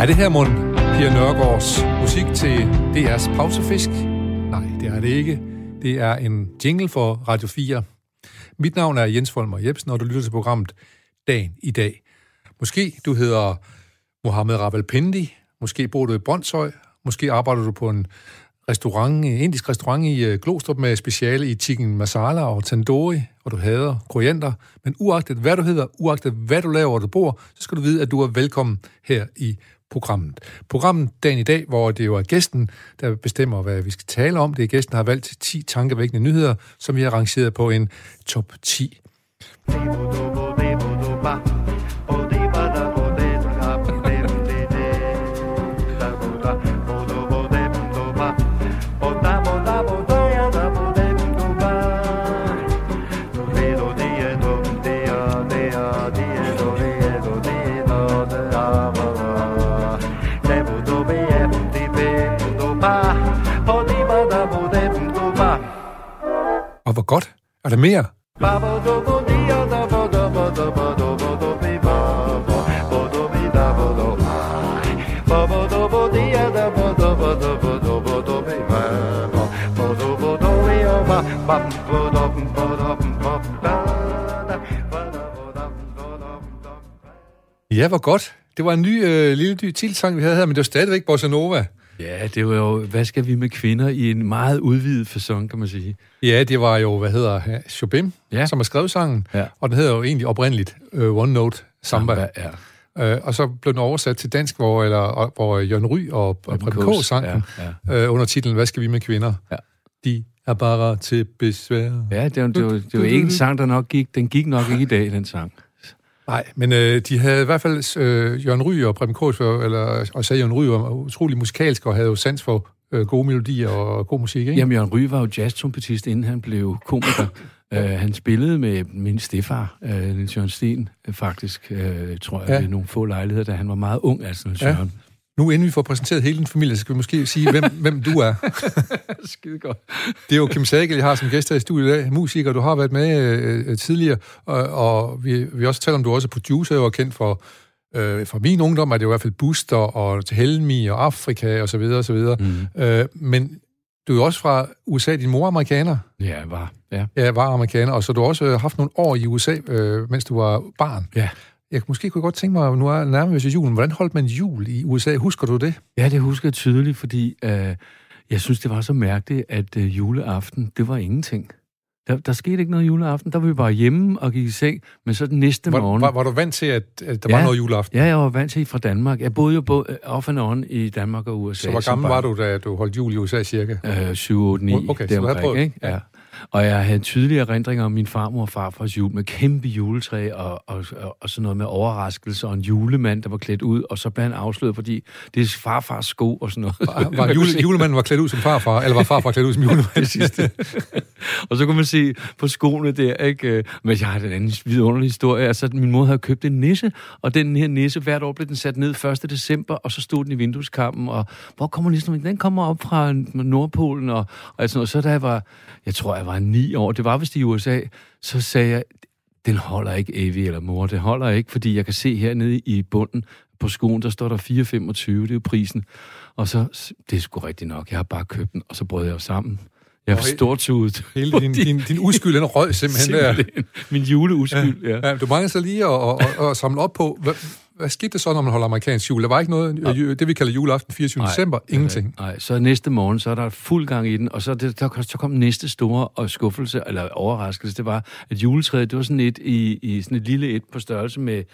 Er det her mund Pia Nørgaards musik til DR's Pausefisk? Nej, det er det ikke. Det er en jingle for Radio 4. Mit navn er Jens Folmer Jebsen, og du lytter til programmet Dagen i dag. Måske du hedder Mohammed Ravalpindi, måske bor du i Brøndshøj, måske arbejder du på en restaurant, en indisk restaurant i øh, Glostrup med speciale i chicken masala og tandoori, og du hader koriander. Men uagtet hvad du hedder, uagtet hvad du laver, og du bor, så skal du vide, at du er velkommen her i programmet. Programmet dagen i dag, hvor det jo er gæsten, der bestemmer, hvad vi skal tale om. Det er gæsten, der har valgt 10 tankevækkende nyheder, som vi har rangeret på en top 10. godt. Er der mere? Ja, hvor godt. Det var en ny øh, lille ny tilsang, vi havde her, men det var stadigvæk Bossa Nova. Ja, det var jo, hvad skal vi med kvinder i en meget udvidet fasong, kan man sige. Ja, det var jo, hvad hedder Chopin, ja. som har skrevet sangen, ja. og den hedder jo egentlig oprindeligt uh, One Note Samba. Samba ja. Uh, og så blev den oversat til dansk, hvor, eller, hvor Jørgen Ry og, og Preben K. sang ja, ja. Uh, under titlen Hvad skal vi med kvinder? Ja. De er bare til besvær. Ja, det var, det var, det var ikke en sang, der nok gik. Den gik nok ikke i dag, den sang. Nej, men øh, de havde i hvert fald øh, Jørgen Ry og Preben Kås, eller, og sagde Jørgen Ry var utrolig musikalsk og havde jo sans for øh, gode melodier og god musik, ikke? Jamen, Jørgen Ry var jo jazztrompetist, inden han blev komiker. uh, han spillede med min stefar, uh, Niels Jørgen Sten, uh, faktisk, uh, tror jeg, ja. ved nogle få lejligheder, da han var meget ung, altså Niels ja. Nu inden vi får præsenteret hele din familie, så skal vi måske sige, hvem, hvem du er. Skide godt. Det er jo Kim Sagel, jeg har som gæst her i studiet i dag. Musiker, du har været med øh, tidligere, og, og vi, vi også taler om, du også er producer og er kendt for øh, fra min ungdom er det jo i hvert fald Booster og til Helmi og Afrika og så videre og så videre. Mm. Øh, men du er jo også fra USA, din mor er amerikaner. Ja, var. Ja, ja var amerikaner, og så du har også haft nogle år i USA, øh, mens du var barn. Ja. Jeg måske kunne godt tænke mig, nu er nærmest julen, hvordan holdt man jul i USA? Husker du det? Ja, det husker jeg tydeligt, fordi øh, jeg synes, det var så mærkeligt, at øh, juleaften, det var ingenting. Der, der skete ikke noget juleaften. Der var vi bare hjemme og gik i seng, men så den næste var, morgen... Var, var du vant til, at, at der ja, var noget juleaften? Ja, jeg var vant til fra Danmark. Jeg boede jo både off and on i Danmark og USA. Så hvor gammel var du, da du holdt jul i USA cirka? Øh, 7, 8, 9. Okay, så du havde prøvet? Ikke? Ja. Og jeg havde tydelige erindringer om min farmor og farfars jul med kæmpe juletræ og, og, og, og sådan noget med overraskelse og en julemand, der var klædt ud, og så blev han afsløret, fordi det er farfars sko og sådan noget. Var, var jule, julemanden var klædt ud som farfar, eller var farfar klædt ud som julemand? det sidste. og så kunne man se på skoene der, ikke? Men jeg har den anden vidunderlige historie. Altså, min mor havde købt en nisse, og den her nisse, hvert år blev den sat ned 1. december, og så stod den i vindueskampen, og hvor kommer nissen? Den kommer op fra Nordpolen, og, og sådan noget. Så da jeg var, jeg tror, jeg var ni år, det var vist i USA, så sagde jeg, den holder ikke, Avi eller mor, det holder ikke, fordi jeg kan se hernede i bunden på skoen, der står der 4,25, det er jo prisen. Og så, det er sgu rigtigt nok, jeg har bare købt den, og så brød jeg jo sammen. Jeg var stort ud. Hele din, din, din uskyld, den røg simpelthen, simpelthen. der. Min juleuskyld, ja. ja. ja du mangler så lige at, at, at, at samle op på, hvad, skete der så, når man holder amerikansk jul? Der var ikke noget, ja. det vi kalder juleaften 24. Nej, december, ingenting. Nej, så næste morgen, så er der fuld gang i den, og så, det, der, så kom næste store og skuffelse, eller overraskelse, det var, at juletræet, det var sådan et, i, i sådan et lille et på størrelse med,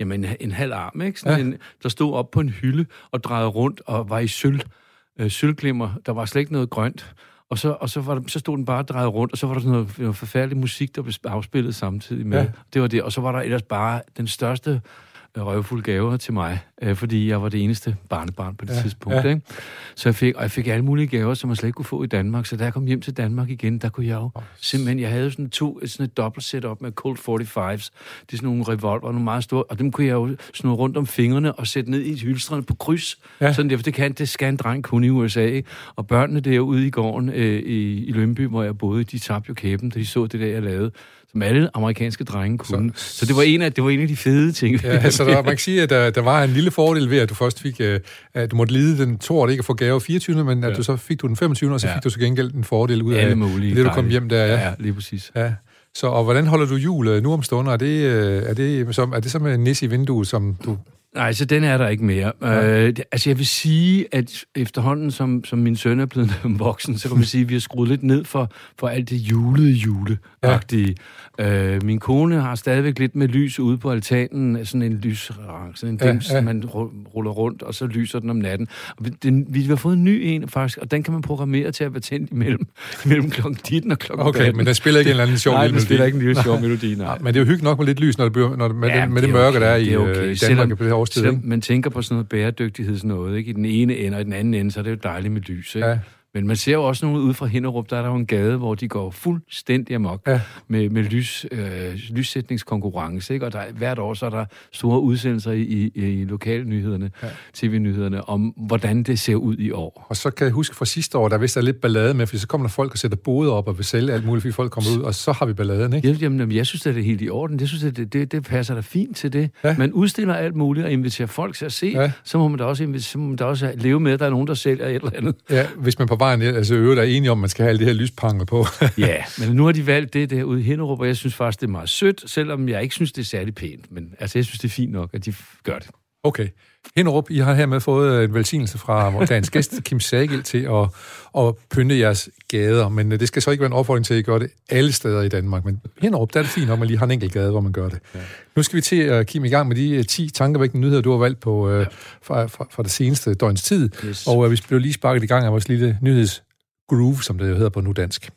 jamen, en, en halv arm, ikke? Sådan ja. en, der stod op på en hylde og drejede rundt og var i sølv, øh, sølvglimmer. Der var slet ikke noget grønt. Og så, og så, var der, så stod den bare drejet rundt, og så var der sådan noget, noget forfærdelig musik, der blev afspillet samtidig med. Ja. Det var det. Og så var der ellers bare den største røvfulde gaver til mig, øh, fordi jeg var det eneste barnebarn på det ja, tidspunkt. Ja. Ikke? Så jeg fik, og jeg fik alle mulige gaver, som jeg slet ikke kunne få i Danmark. Så da jeg kom hjem til Danmark igen, der kunne jeg jo oh. simpelthen, jeg havde sådan to, sådan et dobbelt setup med Colt 45's. Det er sådan nogle revolver, nogle meget store, og dem kunne jeg jo snurre rundt om fingrene og sætte ned i hylstrene på kryds. Ja. Sådan der, for det kan, det skal en dreng kunne i USA. Ikke? Og børnene derude i gården øh, i, i Lønby, hvor jeg boede, de tabte jo kæben, da de så det der, jeg lavede som alle amerikanske drenge kunne. Så, så det, var en af, det var en af de fede ting. Ja, så der, man kan sige, at der, der var en lille fordel ved, at du først fik, uh, at du måtte lide den det ikke at få gave 24. Men at ja. du så fik du den 25. og så fik ja. du så gengæld en fordel ud Alle af mulige det, du kom hjem der. Ja, ja lige præcis. Ja. Så, og hvordan holder du jul øh, nu om stunder? Er det, er det, som, er det så med nisse i vinduet, som du Nej, så den er der ikke mere. Ja. Øh, altså jeg vil sige, at efterhånden, som, som min søn er blevet voksen, så kan man sige, at vi har skruet lidt ned for, for alt det julede jule Ja. Øh, min kone har stadigvæk lidt med lys ude på altanen, sådan en lysrang, sådan en ja, dims, ja. man ruller rundt, og så lyser den om natten. Og den, vi har fået en ny en, faktisk, og den kan man programmere til at være tændt imellem, imellem klokken 19 og klokken Okay, 18. men der spiller ikke en eller anden sjov melodi? Nej, der spiller ikke en lille sjov melodi, nej. Men det er jo hyggeligt nok med lidt lys, når det, bliver, når det, med, ja, det, med det, det mørke, okay, der er i, okay. Øh, i Danmark selvom, årstid. Selvom man tænker på sådan noget bæredygtighed, sådan noget, ikke? i den ene ende og i den anden ende, så er det jo dejligt med lys. Ikke? Ja. Men man ser jo også nogle ude fra Hinderup, der er der jo en gade, hvor de går fuldstændig amok ja. med, med lys, øh, lyssætningskonkurrence. Ikke? Og der, hvert år så er der store udsendelser i, i, i lokalnyhederne, ja. tv-nyhederne, om hvordan det ser ud i år. Og så kan jeg huske fra sidste år, der vist er lidt ballade med, for så kommer der folk og sætter boder op og vil sælge alt muligt, fordi folk kommer ud, og så har vi balladen, ikke? Ja, jamen, jeg synes, at det er helt i orden. Jeg synes, at det, det, det passer da fint til det. Ja. Man udstiller alt muligt og inviterer folk til at se, ja. så må man da også, så må man da også leve med, at der er nogen, der sælger et eller andet. Ja, hvis man på vejen, altså øvrigt er enige om, at man skal have alle de her lyspanger på. ja, men nu har de valgt det derude i Hinderup, og jeg synes faktisk, det er meget sødt, selvom jeg ikke synes, det er særlig pænt. Men altså, jeg synes, det er fint nok, at de gør det. Okay. Hinderup, I har hermed fået en velsignelse fra dagens gæst, Kim Sagel, til at, at pynte jeres gader. Men det skal så ikke være en opfordring til, at I gør det alle steder i Danmark. Men Hinderup, der er det fint at man lige har en enkelt gade, hvor man gør det. Ja. Nu skal vi til at Kim i gang med de 10 tankevækkende nyheder, du har valgt på ja. fra, fra, fra det seneste døgns tid. Yes. Og uh, vi bliver lige sparket i gang af vores lille nyheds groove, som det jo hedder på nu dansk.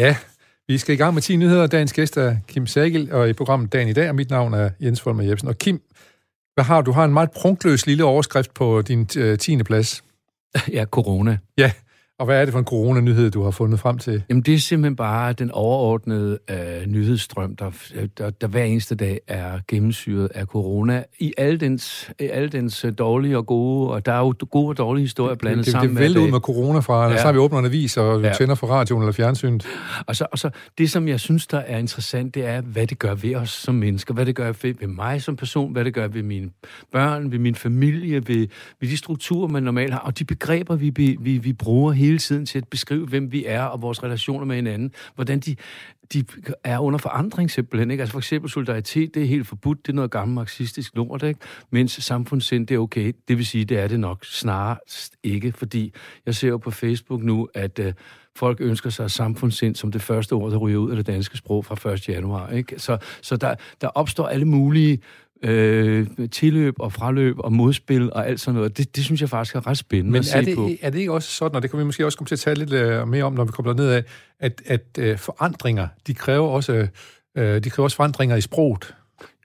Ja, vi skal i gang med 10 nyheder. Dagens gæst er Kim Sagel, og i programmet Dagen i dag, og mit navn er Jens Folmer Jebsen. Og Kim, hvad har du? Har en meget prunkløs lille overskrift på din uh, 10. plads. Ja, corona. Ja, og hvad er det for en coronanyhed, du har fundet frem til? Jamen, det er simpelthen bare den overordnede øh, nyhedsstrøm, der, der, der hver eneste dag er gennemsyret af corona. I alle dens, i alle dens øh, dårlige og gode, og der er jo gode og dårlige historier blandet det, det, sammen. Det vælter ud med corona fra, ja. så har vi åbnet en avis, og ja. tænder for radioen eller fjernsynet. Og så, og så det, som jeg synes, der er interessant, det er, hvad det gør ved os som mennesker. Hvad det gør ved, ved mig som person, hvad det gør ved mine børn, ved min familie, ved, ved de strukturer, man normalt har, og de begreber, vi, vi, vi bruger hele hele tiden til at beskrive, hvem vi er og vores relationer med hinanden. Hvordan de, de er under forandring simpelthen. Ikke? Altså for eksempel solidaritet, det er helt forbudt. Det er noget gammelt marxistisk lort, ikke? Mens samfundssind, det er okay. Det vil sige, det er det nok snarere ikke, fordi jeg ser jo på Facebook nu, at øh, folk ønsker sig samfundssind som det første ord, der ryger ud af det danske sprog fra 1. januar. Ikke? Så, så der, der opstår alle mulige øh, tilløb og fraløb og modspil og alt sådan noget. Det, det synes jeg faktisk er ret spændende Men at se er det, på. er det ikke også sådan, og det kan vi måske også komme til at tale lidt uh, mere om, når vi kommer ned af, at, at uh, forandringer, de kræver også, uh, de kræver også forandringer i sproget.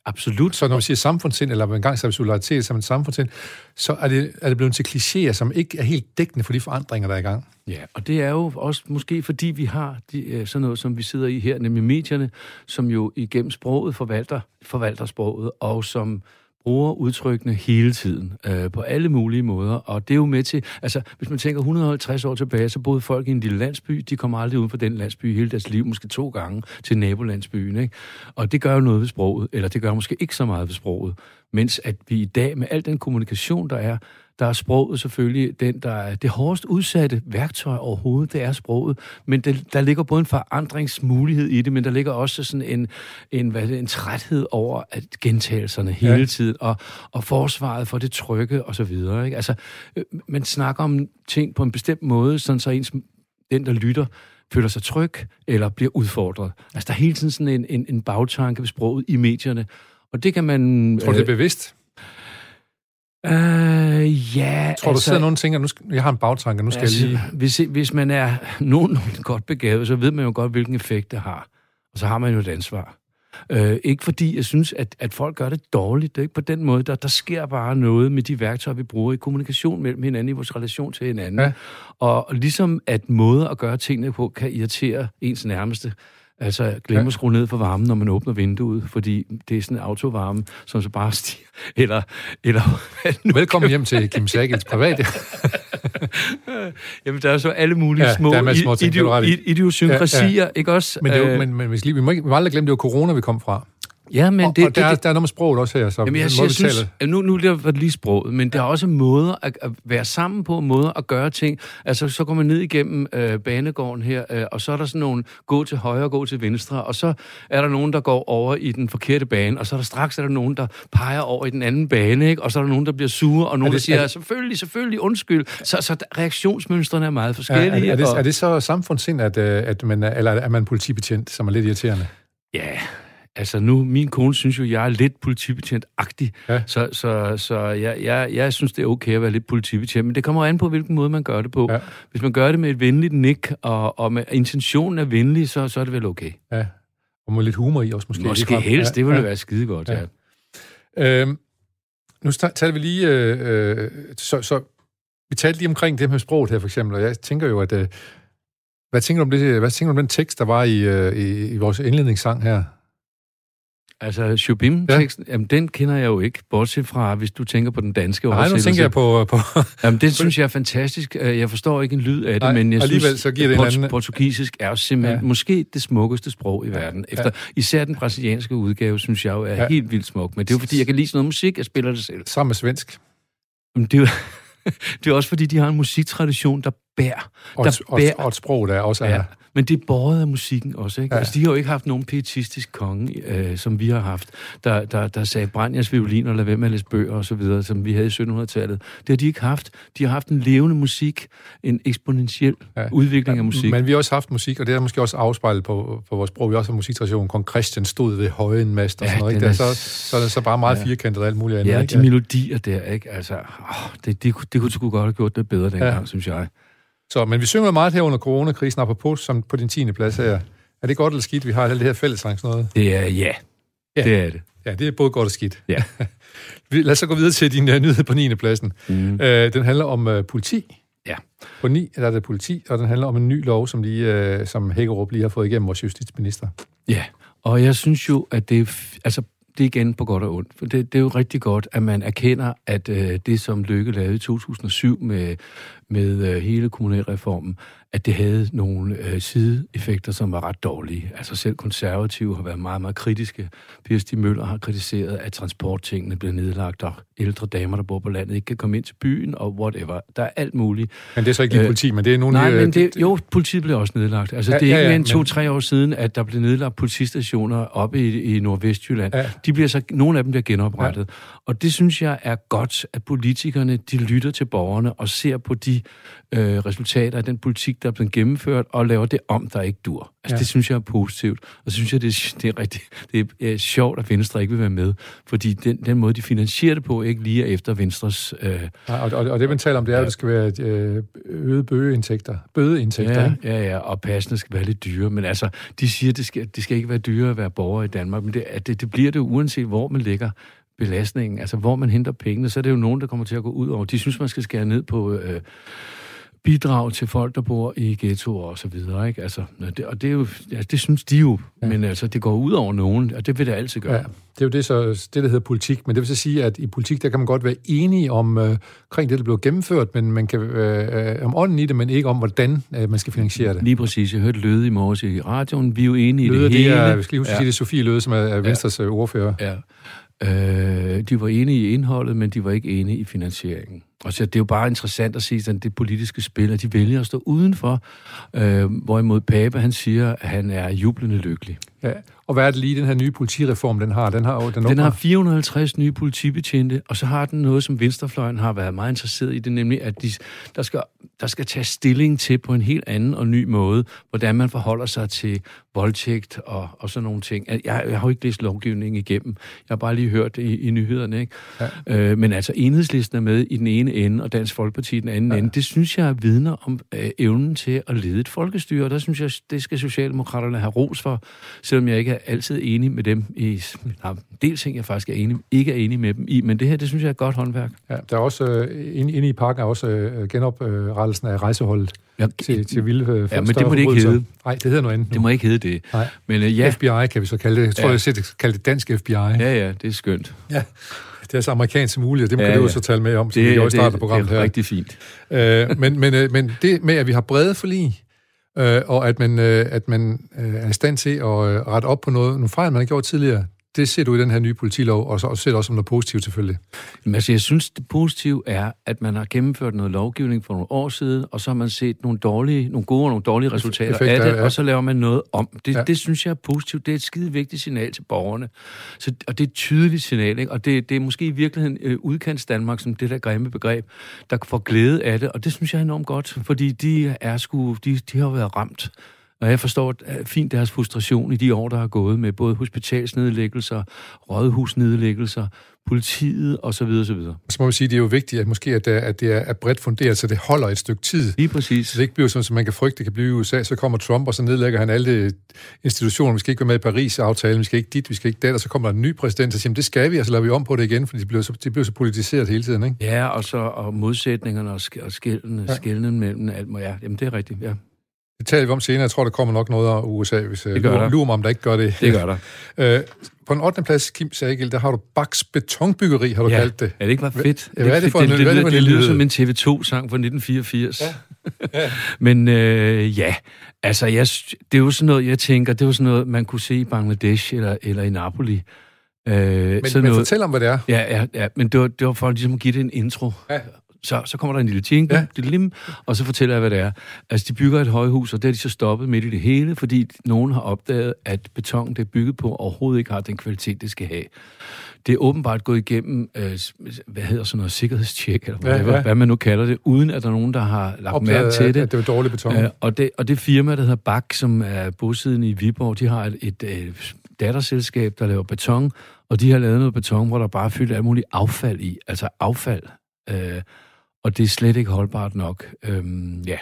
Absolut. Så når man siger samfundssind, eller en gang så solidaritet som en samfundssind, så er det, er det blevet til klichéer, som ikke er helt dækkende for de forandringer, der er i gang. Ja, og det er jo også måske fordi vi har de, øh, sådan noget, som vi sidder i her, nemlig medierne, som jo igennem sproget forvalter, forvalter sproget, og som bruger udtrykkene hele tiden, øh, på alle mulige måder, og det er jo med til, altså hvis man tænker 150 år tilbage, så boede folk i en lille landsby, de kommer aldrig ud fra den landsby hele deres liv, måske to gange til nabolandsbyen, ikke? Og det gør jo noget ved sproget, eller det gør måske ikke så meget ved sproget, mens at vi i dag med al den kommunikation, der er, der er sproget selvfølgelig den, der er det hårdest udsatte værktøj overhovedet, det er sproget. Men det, der ligger både en forandringsmulighed i det, men der ligger også sådan en, en, hvad det, en træthed over at gentagelserne hele ja. tiden, og, og forsvaret for det trygge og så videre. Ikke? Altså, øh, man snakker om ting på en bestemt måde, sådan så ens, den, der lytter, føler sig tryg eller bliver udfordret. Altså, der er hele tiden sådan en, en, en bagtanke ved sproget i medierne, og det kan man... Tror du, det er øh, bevidst? Øh, ja, Tror du, altså, sidder nogen tænker, nu skal, jeg har en bagtanke, nu skal altså, jeg lige... Hvis, hvis man er nogen godt begavet, så ved man jo godt, hvilken effekt det har. Og så har man jo et ansvar. Øh, ikke fordi jeg synes, at, at folk gør det dårligt. Det er ikke på den måde. Der, der sker bare noget med de værktøjer, vi bruger i kommunikation mellem hinanden, i vores relation til hinanden. Ja. Og, og ligesom at måder at gøre tingene på kan irritere ens nærmeste, Altså, glem ja. at skrue ned for varmen, når man åbner vinduet, fordi det er sådan en autovarme, som så bare stiger. Eller, eller Velkommen hjem til Kim Sagels privat. Jamen, der er så alle mulige ja, små, små idiosynkrasier, ja, ja. ikke også? Men, det jo, øh, men, men vi, vi, må ikke, vi må aldrig glemme, det var corona, vi kom fra. Ja, men og, det, og der, det, det, der er noget med sproget også her. Så jamen, jeg, jeg synes, at nu, nu er det lige sproget, men der er også måder at, at være sammen på, måder at gøre ting. Altså, så går man ned igennem øh, banegården her, øh, og så er der sådan nogle gå til højre, gå til venstre, og så er der nogen, der går over i den forkerte bane, og så er der straks er der nogen, der peger over i den anden bane, ikke? og så er der nogen, der bliver sure, og nogen, det, der siger, det, selvfølgelig, selvfølgelig, undskyld. Så, så reaktionsmønstrene er meget forskellige. Er, er, er, det, og, er det så samfundssind, at, øh, at man, eller er man politibetjent, som er lidt irriterende? Ja, Altså nu, min kone synes jo, jeg er lidt politibetjent-agtig, ja. så, så, så jeg, jeg, jeg synes, det er okay at være lidt politibetjent, men det kommer an på, hvilken måde man gør det på. Ja. Hvis man gør det med et venligt nik, og, og med intentionen er venlig, så, så er det vel okay. Ja, og med lidt humor i også måske. Måske helst, ja. det ville ja. være skide godt, ja. ja. Øhm, nu taler vi lige, øh, øh, så, så vi talte lige omkring det med sproget her for eksempel, og jeg tænker jo, at øh, hvad tænker du om det, hvad tænker du om den tekst, der var i, øh, i, i vores indledningssang her? Altså, Shubim-teksten, ja. jamen, den kender jeg jo ikke, bortset fra, hvis du tænker på den danske Nej, nu tænker jeg på... på jamen, det synes jeg er fantastisk. Øh, jeg forstår ikke en lyd af det, Nej, men jeg synes, så giver det port- anden... portugisisk er simpelthen ja. måske det smukkeste sprog i verden. Efter, ja. Især den brasilianske udgave, synes jeg jo er ja. helt vildt smuk. Men det er jo, fordi jeg kan lide sådan noget musik, jeg spiller det selv. Sammen med svensk. Jamen, det er jo... det er også fordi, de har en musiktradition, der bærer. Og, der og, bærer. og et sprog, der også er... Ja. Men det er båret af musikken også, ikke? Ja. Altså, de har jo ikke haft nogen pietistisk konge, øh, som vi har haft, der, der, der sagde, brænd jeres violin og lad være med at læse bøger og så videre, som vi havde i 1700-tallet. Det har de ikke haft. De har haft en levende musik, en eksponentiel ja. udvikling ja, af musik. Men vi har også haft musik, og det er måske også afspejlet på, på vores sprog. Vi har også har musiktradition. Kong Christian stod ved højen mast og ja, sådan noget, ikke? Er, så, så er det så bare meget ja. firkantet og alt muligt andet. Ja, ikke? de melodier der, ikke? Altså, åh, det, det, det, det kunne sgu godt have gjort det bedre dengang, ja. synes jeg. Så, men vi synger meget her under coronakrisen, apropos som på din 10. plads her. Er det godt eller skidt, vi har alt det her fællesang noget? Det er ja. ja. Det er det. Ja, det er både godt og skidt. Ja. Lad os så gå videre til din uh, nyhed på 9. pladsen. Mm. Uh, den handler om uh, politi. Ja. På 9 der er det politi, og den handler om en ny lov, som, lige, uh, som Hækkerup lige har fået igennem vores justitsminister. Ja, og jeg synes jo, at det er... Altså, det er igen på godt og ondt. For det, det er jo rigtig godt, at man erkender, at øh, det, som Lykke lavede i 2007 med, med øh, hele kommunalreformen, at det havde nogle øh, sideeffekter, som var ret dårlige. Altså selv konservative har været meget, meget kritiske. Per Stig Møller har kritiseret, at transporttingene bliver nedlagt, og ældre damer, der bor på landet, ikke kan komme ind til byen, og whatever. Der er alt muligt. Men det er så ikke øh, politi, men det er nogle... Nej, men det, jo, politiet blev også nedlagt. Altså, ja, det er ikke ja, ja, mere end to-tre men... år siden, at der blev nedlagt politistationer oppe i, i Nordvestjylland. Ja. De bliver så, nogle af dem bliver genoprettet. Ja. Og det synes jeg er godt, at politikerne, de lytter til borgerne og ser på de øh, resultater af den politik, der er blevet gennemført, og laver det om, der ikke dur. Altså, ja. det synes jeg er positivt. Og så synes jeg, det er, det er rigtig det er sjovt, at Venstre ikke vil være med, fordi den, den måde, de finansierer det på, ikke lige er efter Venstres... Øh, ja, og, og, og det, man taler om, det er, at det skal være øh, øget bøgeindtægter. Bødeindtægter, ja, ja, ja, og passende skal være lidt dyre. Men altså, de siger, at det skal, det skal ikke være dyre at være borger i Danmark, men det, det, det bliver det uanset, hvor man ligger belastningen, altså hvor man henter pengene, så er det jo nogen, der kommer til at gå ud over. De synes, man skal skære ned på øh, bidrag til folk, der bor i ghettoer og så videre, ikke? Altså, det, og det, er jo, ja, det synes de jo, ja. men altså, det går ud over nogen, og det vil det altid gøre. Ja, det er jo det, så, det, der hedder politik, men det vil så sige, at i politik, der kan man godt være enige om øh, omkring det, der blev gennemført, men man kan øh, om ånden i det, men ikke om, hvordan øh, man skal finansiere det. Lige præcis. Jeg hørte Løde i morges i radioen. Vi er jo enige Løde, i det, det hele. Er, vi skal lige huske ja. sige, det er Sofie Løde, som er, er Venstres ja. ordfører. Ja. Øh, de var enige i indholdet, men de var ikke enige i finansieringen. Og så det er jo bare interessant at se at det politiske spil, at de vælger at stå udenfor, øh, hvorimod Pape, han siger, at han er jublende lykkelig. Ja. Og hvad er det lige, den her nye politireform, den har? Den har, den, den har 450 nye politibetjente, og så har den noget, som Venstrefløjen har været meget interesseret i, det nemlig, at de, der, skal, der skal tage stilling til på en helt anden og ny måde, hvordan man forholder sig til voldtægt og, og sådan nogle ting. Jeg, jeg har jo ikke læst lovgivningen igennem. Jeg har bare lige hørt det i, i nyhederne. Ikke? Ja. Øh, men altså, enhedslisten er med i den ene ende, og Dansk Folkeparti den anden ja. ende. Det synes jeg vidner om øh, evnen til at lede et folkestyre, og der synes jeg, det skal Socialdemokraterne have ros for, selvom jeg ikke er altid enig med dem i... Nej, dels ting, jeg faktisk er enig, ikke er enig med dem i, men det her, det synes jeg er et godt håndværk. Ja, der er også, øh, inde, inde i pakken er også øh, genoprettelsen af rejseholdet. ja, til, til vilde øh, Ja, men det må det ikke hedde. Nej, det hedder noget andet nu. Det må ikke hedde det. Nej. Men uh, ja, FBI kan vi så kalde det. Jeg tror, Ja. jeg sætter kalde det dansk FBI. ja, ja, det er skønt. ja. Det er så amerikansk som muligt, og det må Ja, ja, du jo ja. så tale med om, som Det, vi gjorde i det, starten af det programmet er her. rigtig fint. Øh, men, men, øh, men det med, at vi har brede forlig, øh, og at man, øh, at man øh, er i stand til at øh, rette op på noget, nogle fejl, man har gjort tidligere, det ser du i den her nye politilov, og så og ser det også som noget positivt selvfølgelig. Men altså, jeg synes, det positive er, at man har gennemført noget lovgivning for nogle år siden, og så har man set nogle, dårlige, nogle gode og nogle dårlige resultater effekter, af det, ja. og så laver man noget om. Det, Ja. ja. det synes jeg er positivt. Det er et skide vigtigt signal til borgerne. Så, og det er et tydeligt signal, ikke? og det, det er måske i virkeligheden øh, udkants Danmark, som det der grimme begreb, der får glæde af det, og det synes jeg er enormt godt, fordi de er sgu, de, de har været ramt. Og jeg forstår øh, fint deres frustration i de år, der har gået med både hospitalsnedlæggelser, rådhusnedlæggelser, politiet osv. osv. Så må man sige, det er jo vigtigt, at måske at det er, at det er er bredt funderet, så det holder et stykke tid. Lige præcis. Så det ikke bliver sådan, som man kan frygte, det kan blive i USA. Så kommer Trump, og så nedlægger han alle institutioner. Vi skal ikke være med i Paris-aftalen, vi skal ikke dit, vi skal ikke dat, og så kommer der en ny præsident, og siger, "Jamen, det skal vi, og så laver vi om på det igen, fordi det bliver så, det bliver så politiseret hele tiden, ikke? Ja, og så og modsætningerne og, sk- og skældene, Ja. ja. skældene mellem alt. må- Ja, jamen det er rigtigt, ja. Det taler vi om senere. Jeg tror, der kommer nok noget af USA, hvis Det gør der. lurer mig, om der ikke gør det. Det gør der. Øh, på en 8. plads, Kim Sagel, der har du Baks Betonbyggeri, har du Ja. kaldt det. Er det ikke bare fedt? Ja, hvad er det for en- det, hvad er det det, en det lyder lyd? som en TV2-sang fra 1984. Ja. Men øh, ja, altså jeg, det er jo sådan noget, jeg tænker, det er jo sådan noget, man kunne se i Bangladesh eller, eller i Napoli. Øh, Men, men noget, fortæl om, hvad det er. Ja, ja, ja, men det var, det var for ligesom at give det en intro. Ja. Så, så kommer der en lille jingle, Ja. lim, og så fortæller jeg, hvad det er. Altså, de bygger et højhus, og det har de så stoppet midt i det hele, fordi nogen har opdaget, at beton, det er bygget på, overhovedet ikke har den kvalitet, det skal have. Det er åbenbart gået igennem, øh, hvad hedder sådan noget, sikkerhedstjek, eller whatever, ja. ja, hvad man nu kalder det, uden at der er nogen, der har lagt Opdaget, mærke til det. at det var dårlig beton. Øh, og, det, og det firma, der hedder Bak, som er bosiddende i Viborg, de har et, et, et datterselskab, der laver beton, og de har lavet noget beton, hvor der bare er fyldt alt muligt affald i, altså affald. Øh, og det er slet ikke holdbart nok. Øhm, ja.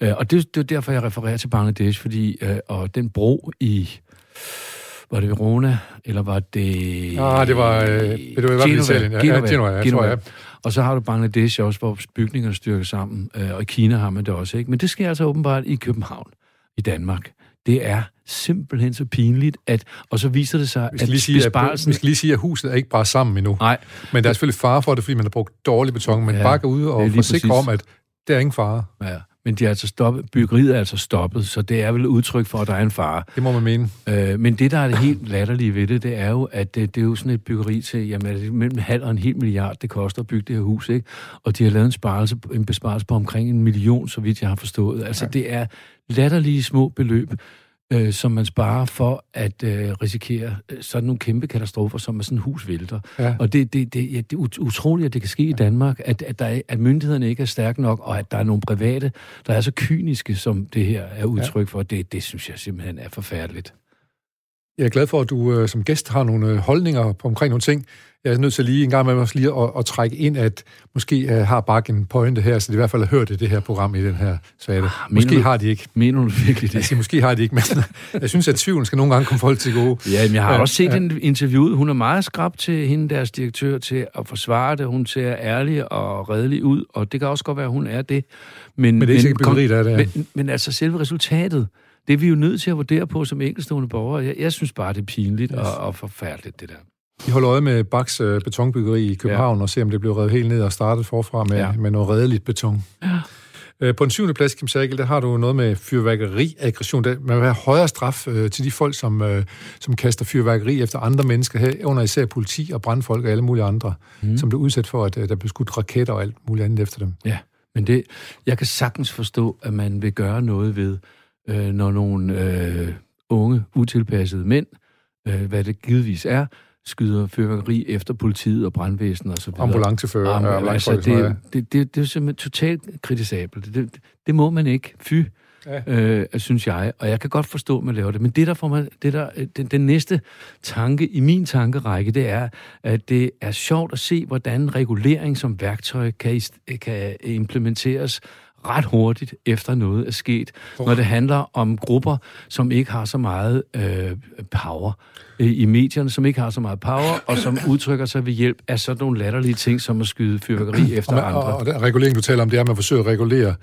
Øh, og det, det er derfor, jeg refererer til Bangladesh, fordi øh, og den bro i... Var det Verona, eller var det... Ah, det var, øh, det var i hvert fald Italien, ja. Ja, Genova, ja, tror jeg. Og så har du Bangladesh også, hvor bygningerne styrker sammen, øh, og i Kina har man det også, ikke? Men det sker altså åbenbart i København, i Danmark. Det er simpelthen så pinligt, at... Og så viser det sig, Vi at lige sige, at, besparelsen... vi skal lige sige, at huset er ikke bare sammen endnu. Nej, Men der er selvfølgelig fare for det, fordi man har brugt dårlig beton. Men Ja, bare gå ud og lige forsikre præcis. om, at der er ingen fare. ja. Men de er altså stoppet, byggeriet er altså stoppet, så det er vel et udtryk for, at der er en fare. Det må man mene. Øh, men det, der er det helt latterlige ved det, det er jo, at det, det er jo sådan et byggeri til, jamen, er det mellem halv og en hel milliard, det koster at bygge det her hus, ikke? Og de har lavet en, sparelse, en besparelse på omkring en million, så vidt jeg har forstået. Altså, ja. det er latterlige små beløb, øh, som man sparer for at øh, risikere øh, sådan nogle kæmpe katastrofer, som at sådan hus vælter. Ja. Og det, det, det, ja, det er ut- utroligt, at det kan ske i Danmark, at, at, der er, at myndighederne ikke er stærke nok, og at der er nogle private, der er så kyniske, som det her er udtryk for. Det, det synes jeg simpelthen er forfærdeligt. Jeg er glad for, at du øh, som gæst har nogle øh, holdninger på omkring nogle ting. Jeg er nødt til lige en gang med også lige at, at trække ind, at måske øh, har Bak en pointe her, så de i hvert fald har hørt det, det her program i den her svage. mener Måske du- har de ikke. Mener du virkelig Jeg det? siger, måske har de ikke, men jeg synes, at tvivlen skal nogle gange komme folk til gode. Ja, men jeg har Ja, også set ja. en interviewet. Hun er meget skrab til hende, deres direktør, til at forsvare det. Hun ser ærlig og redelig ud, og det kan også godt være, at hun er det. Men, Men det er ikke sikkert byggeri, der er det. Men, men altså selve resultatet, det er vi jo nødt til at vurdere på som enkeltstående borgere. Jeg, jeg synes bare, det er pinligt yes. og, og forfærdeligt, det der. Vi holder øje med Baks øh, betonbyggeri i København ja. og ser, om det bliver revet helt ned og startet forfra med, ja. Med noget redeligt beton. Ja. Øh, På den syvende plads, Kim Sagel, der har du noget med fyrværkeri-aggression. Der, man vil have højere straf øh, til de folk, som, øh, som kaster fyrværkeri efter andre mennesker, herunder især politi og brandfolk og alle mulige andre, mm. som bliver udsat for, at øh, der bliver skudt raketter og alt muligt andet efter dem. Ja, men det, jeg kan sagtens forstå, at man vil gøre noget ved, øh, når nogle øh, unge, utilpassede mænd, øh, hvad det givetvis er, skyder fyrværkeri efter politiet og brandvæsenet og så videre. Ambulancefører Am- og altså, noget, det, det, det, det er simpelthen totalt kritisabelt. Det, det, det må man ikke. Fy, Ja. øh, synes jeg. Og jeg kan godt forstå, at man laver det. Men det, der får mig, det der, øh, den, den næste tanke i min tankerække, det er, at det er sjovt at se, hvordan regulering som værktøj kan, kan implementeres ret hurtigt efter noget er sket, Oh. når det handler om grupper, som ikke har så meget øh, power øh, i medierne, som ikke har så meget power, og som udtrykker sig ved hjælp af sådan nogle latterlige ting, som at skyde fyrværkeri efter Og, man, andre. og, og den regulering, du taler om, det er, at man forsøger at regulere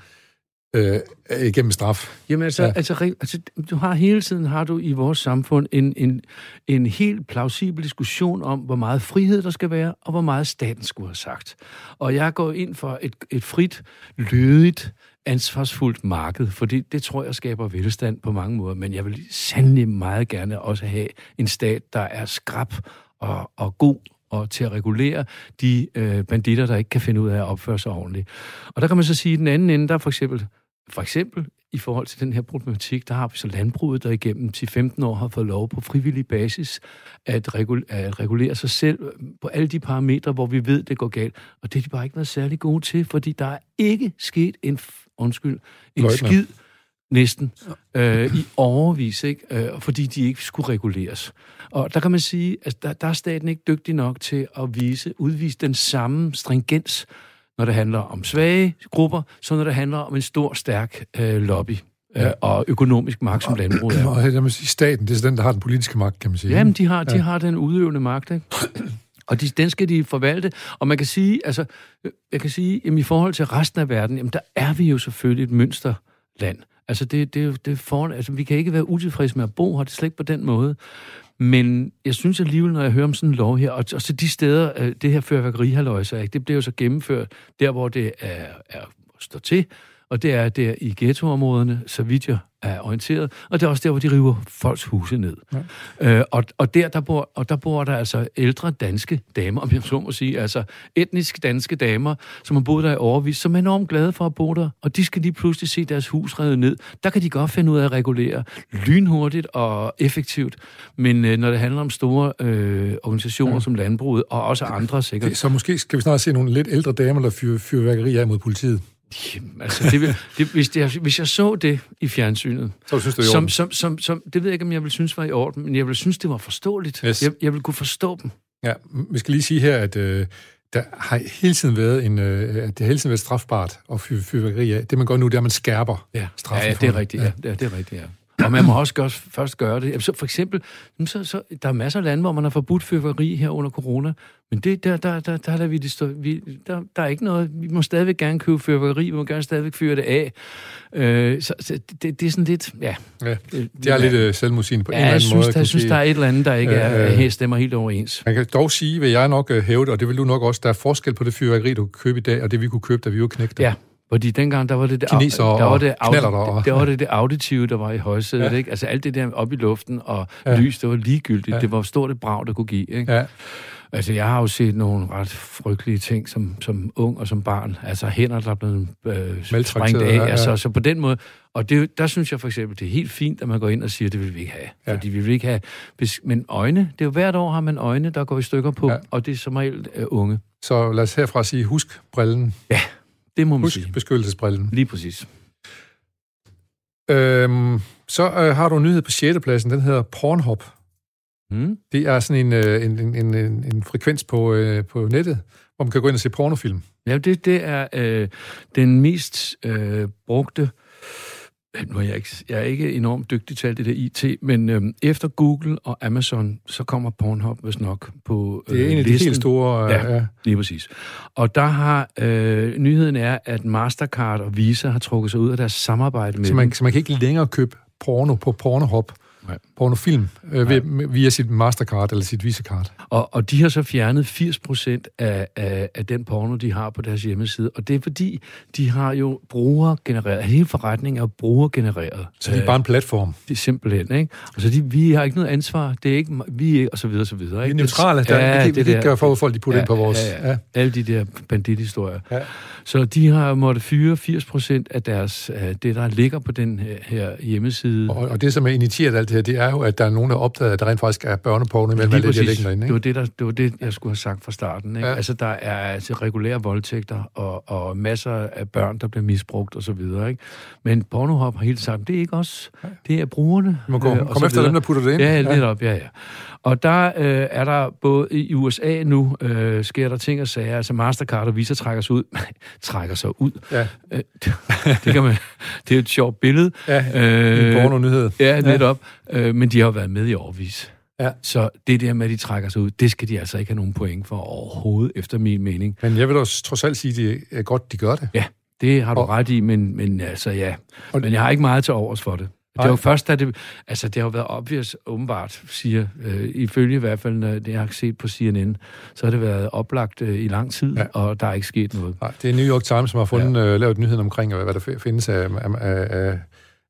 øh, igennem straf. Jamen altså, Ja. altså, altså, du har hele tiden har du i vores samfund en, en, en helt plausibel diskussion om, hvor meget frihed der skal være, og hvor meget staten skulle have sagt. Og jeg går ind for et, et frit, lødigt, ansvarsfuldt marked, for det, det tror jeg skaber velstand på mange måder, men jeg vil sandelig meget gerne også have en stat, der er skrab og, og god og til at regulere de øh, banditter, der ikke kan finde ud af at opføre sig ordentligt. Og der kan man så sige, at den anden ende, der er for eksempel, for eksempel i forhold til den her problematik, der har vi så landbruget, der igennem 10-15 år har fået lov på frivillig basis at, regul- at regulere sig selv på alle de parametre, hvor vi ved, det går galt. Og det er de bare ikke været særlig gode til, fordi der er ikke sket en, undskyld, en Løgner. skid næsten, øh, i overvis, ikke? Øh, fordi de ikke skulle reguleres. Og der kan man sige, at der, der er staten ikke dygtig nok til at vise, udvise den samme stringens, når det handler om svage grupper, som når det handler om en stor, stærk øh, lobby øh, Ja. og økonomisk magt, som landbruget er. Og jeg må sige, staten, det er den, der har den politiske magt, kan man sige. Jamen, de har, de Ja. har den udøvende magt, ikke? Og de, den skal de forvalte. Og man kan sige, altså, jeg kan sige, jamen, i forhold til resten af verden, jamen, der er vi jo selvfølgelig et mønsterland. Altså, det, det, det foran, altså, vi kan ikke være utilfredse med at bo her, det er slet ikke på den måde. Men jeg synes alligevel, når jeg hører om sådan en lov her, og, og så de steder, øh, det her fyrværkerihaløjse, det bliver jo så gennemført der, hvor det er, er står til, og det er der i ghettoområderne, så vidt jeg er orienteret, og det er også der, hvor de river folks huse ned. Ja. Øh, og, og, der, der bor, og der bor der altså ældre danske damer, om jeg så må sige, altså etnisk danske damer, som har boet der i overvis, som er enormt glade for at bo der, og de skal lige pludselig se deres hus revet ned. Der kan de godt finde ud af at regulere lynhurtigt og effektivt, men øh, når det handler om store øh, organisationer ja. som landbruget, og også andre sikkert, så måske skal vi snart se nogle lidt ældre damer, der fyrer fyrværkeri af mod politiet. Jamen, altså, det det, hvis, jeg, hvis jeg så det i fjernsynet, Så synes det er som, som, som, som, det ved jeg ikke, om jeg vil synes var i orden, men jeg vil synes, det var forståeligt. Yes. Jeg, jeg vil kunne forstå dem. Ja, vi skal lige sige her, at øh, der har hele tiden været en, øh, at det har hele tiden været strafbart at fyre fyrværkeri af. Det man gør nu, det er, at man skærper Ja, straffen. ja, for det er rigtigt. Ja. Ja, det er rigtigt, ja. Og man må også gøre, først gøre det. Jamen, Så for eksempel, så, så, der er masser af lande, hvor man har forbudt fyrværkeri her under corona, men det, der, der, der, der, der, vi det stå, vi, der, der er ikke noget, vi må stadigvæk gerne købe fyrværkeri, vi må gerne stadigvæk fyre det af. Øh, så, så det, det er sådan lidt, ja. Ja, det er lidt øh, på en Ja, eller jeg anden synes, måde. der, jeg synes, der er et eller andet, der ikke er, Øh, er, stemmer helt overens. Man kan dog sige, vil jeg nok øh, hæve det, og det vil du nok også, der er forskel på det fyrværkeri, du kan købe i dag, og det vi kunne købe, da vi var knægte. Ja, fordi dengang, der var det det, Kinesere der var det, knallerter og- der var det det auditive, der var i højsædet, Ja. ja. ikke? Altså alt det der op i luften og Ja. ja. lys, det var ligegyldigt. Ja. Ja. Det var stort et brag, der kunne give, ikke? Ja, Altså, jeg har jo set nogle ret frygtelige ting som, som ung og som barn. Altså, hænder, der er blevet øh, sprængt af. ja, ja. Altså, så på den måde. Og det, der synes jeg for eksempel, det er helt fint, at man går ind og siger, det vil vi ikke have. Ja. Ja. Fordi vi vil ikke have... Men øjne, det er jo hvert år har man øjne, der går i stykker på, Ja. ja. og det er som regel øh, unge. så lad os herfra sige, husk brillen. Det må man Husk sige. beskyttelsesbrillen. Lige præcis. Øhm, så øh, har du en nyhed på 6. pladsen, den hedder Pornhub. Mm. Det er sådan en, øh, en, en, en, en, en frekvens på, øh, på nettet, hvor man kan gå ind og se pornofilm. Ja, det, det er øh, den mest øh, brugte... Nu er jeg, ikke, jeg er ikke enormt dygtig til alt det der IT, men øh, efter Google og Amazon, så kommer Pornhub vist nok på øh, Det er en af de helt store... Øh, Ja. ja. Lige præcis. Og der har øh, nyheden er, at Mastercard og Visa har trukket sig ud af deres samarbejde med Så, dem. man, så man kan ikke længere købe porno på Pornhub, Nej. Pornofilm, øh, ved, via sit Mastercard eller sit Visa-card. Og, og de har så fjernet 80 procent af, af, af den porno, de har på deres hjemmeside. Og det er fordi, de har jo brugergenereret. Hele forretningen er brugergenereret. Så det er bare en platform. Det er simpelthen, ikke? Altså, de, vi har ikke noget ansvar. Det er ikke, vi er ikke, og så videre, og så videre. Vi er Ikke? neutrale. Der, ja, vi kan, vi kan ikke gøre for, folk de putter ja, ind på vores... Ja, ja. Alle de der bandithistorier. Ja. Så de har måttet fyre 80 procent af deres, af det, der ligger på den her, her hjemmeside. Og, og det, som er initieret alt det her, det er jo, at der er nogen, der har opdaget, at der rent faktisk er børneporno der præcis. ligger derinde. Det var Ikke? det, der, det var det, jeg skulle have sagt fra starten. Ikke? Ja. Altså, der er altså regulære voldtægter og, og masser af børn, der bliver misbrugt og så videre. Ikke? Men Pornhub har helt sagt, det er ikke os, det er brugerne. Man må gå, øh, kom efter videre. dem, der putter det ind. Ja, op, ja, ja. Og der øh, er der både i USA nu, øh, sker der ting og sager, altså Mastercard og Visa trækker sig ud. trækker sig ud. Ja. Øh, det, kan man, det er et sjovt billede. Ja, Øh, en porno-nyhed. Ja, netop. Øh, men de har jo været med i overvis. Ja. Så det der med, at de trækker sig ud, det skal de altså ikke have nogen point for overhovedet, efter min mening. Men jeg vil også trods alt sige, at det er godt, de gør det. Ja, Det har du og, ret i, men, men altså ja. Og, men jeg har ikke meget til overs for det. Det er jo først, da det... Altså, det har jo været obvious, åbenbart, siger, øh, ifølge i hvert fald, når det jeg har set på CNN, så har det været oplagt øh, i lang tid, ja. og der er ikke sket noget. Nej, det er New York Times, som har fundet, ja. øh, lavet nyheden omkring, hvad der findes af, af, af,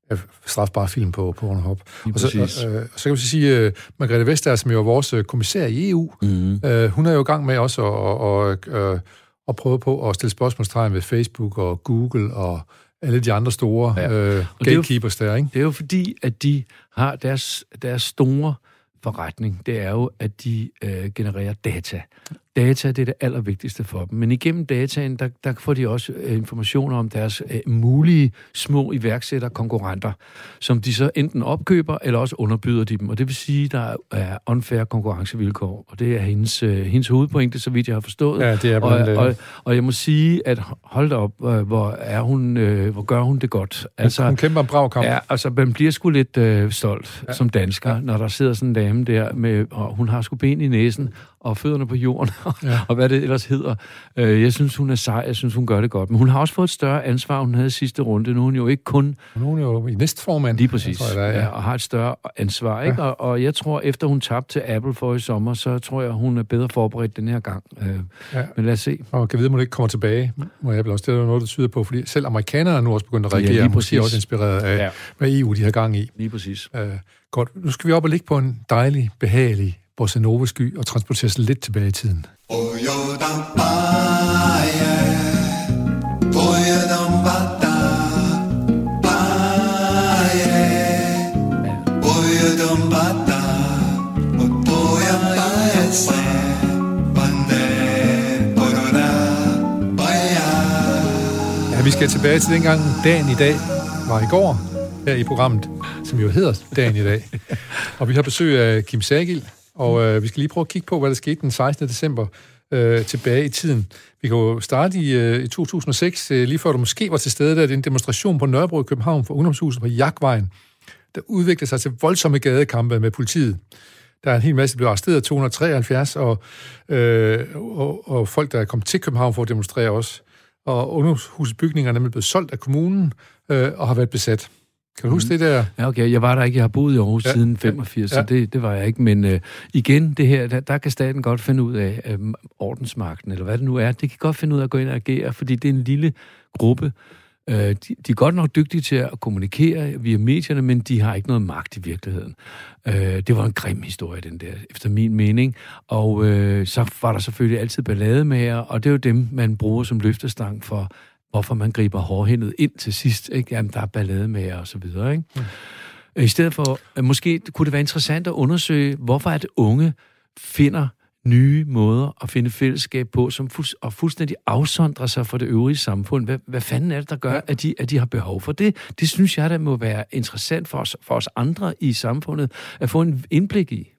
af strafbare film på, Pornhub. Og så, øh, så kan vi sige, at uh, Margrethe Vestager, som jo er vores øh, kommissær i EU, mm. øh, hun er jo i gang med også at, at, at, at prøve på at stille spørgsmålstegn ved Facebook og Google og alle de andre store ja. øh, gatekeepers der, ikke? Det er jo fordi, at de har deres, deres store forretning, det er jo, at de øh, genererer data. Data det er det allervigtigste for dem. Men igennem dataen, der, der får de også øh, informationer om deres øh, mulige små iværksætter konkurrenter, som de så enten opkøber, eller også underbyder de dem. Og det vil sige, der er unfair konkurrencevilkår. Og det er hendes, øh, hendes hovedpointe, så vidt jeg har forstået. Ja, det er og, og, og, og jeg må sige, at hold op, øh, hvor, er hun, øh, hvor gør hun det godt. Altså, hun kæmper en brav kamp. Ja, altså man bliver sgu lidt øh, stolt ja. som dansker, ja. når der sidder sådan en dame der, med, og hun har sgu ben i næsen, og fødderne på jorden, ja. og hvad det ellers hedder. Øh, jeg synes, hun er sej, jeg synes, hun gør det godt. Men hun har også fået et større ansvar, hun havde i sidste runde. Nu er hun jo ikke kun... Nu er hun jo i næstformand. Lige præcis, tror jeg, er, ja. ja. og har et større ansvar. Ikke? Ja. Og, og jeg tror, efter hun tabte til Apple for i sommer, så tror jeg, hun er bedre forberedt den her gang. Øh, ja. Men lad os se. Og kan vide, om hun ikke kommer tilbage med Apple også. Det er jo noget, der tyder på, fordi selv amerikanerne er nu også begyndt at reagere. Ja, lige præcis. Måske også inspireret af, ja. hvad EU de har gang i. Lige præcis. Øh, godt. Nu skal vi op og ligge på en dejlig, behagelig bossa nova sky og transporteres lidt tilbage i tiden. Ja, vi skal tilbage til dengang dagen i dag var i går her i programmet, som jo hedder Dagen i dag. Og vi har besøg af Kim Sagil, og øh, vi skal lige prøve at kigge på, hvad der skete den 16. december øh, tilbage i tiden. Vi kan jo starte i, øh, i 2006, øh, lige før du måske var til stede, der er en demonstration på Nørrebro i København for ungdomshuset på Jagtvejen, der udviklede sig til voldsomme gadekampe med politiet. Der er en hel masse, der blev arresteret, 273, og, øh, og, og folk, der er kommet til København for at demonstrere også. Og ungdomshusbygningerne er nemlig blevet solgt af kommunen øh, og har været besat. Kan du huske mm. det der? Ja, okay. Jeg var der ikke. Jeg har boet i Aarhus ja. siden 85, ja. så det, det var jeg ikke. Men øh, igen, det her, der, der kan staten godt finde ud af øh, ordensmagten, eller hvad det nu er. Det kan godt finde ud af at gå ind og agere, fordi det er en lille gruppe. Øh, de, de er godt nok dygtige til at kommunikere via medierne, men de har ikke noget magt i virkeligheden. Øh, det var en grim historie, den der, efter min mening. Og øh, så var der selvfølgelig altid ballade med og det er jo dem, man bruger som løftestang for hvorfor man griber hårdhændet ind til sidst. Ikke? Jamen, der er ballade med og så videre. Ikke? Mm. I stedet for, måske kunne det være interessant at undersøge, hvorfor at unge finder nye måder at finde fællesskab på, som fu- og fuldstændig afsondrer sig fra det øvrige samfund. Hvad, hvad fanden er det, der gør, at de, at de har behov for det? Det synes jeg, der må være interessant for os, for os andre i samfundet, at få en indblik i.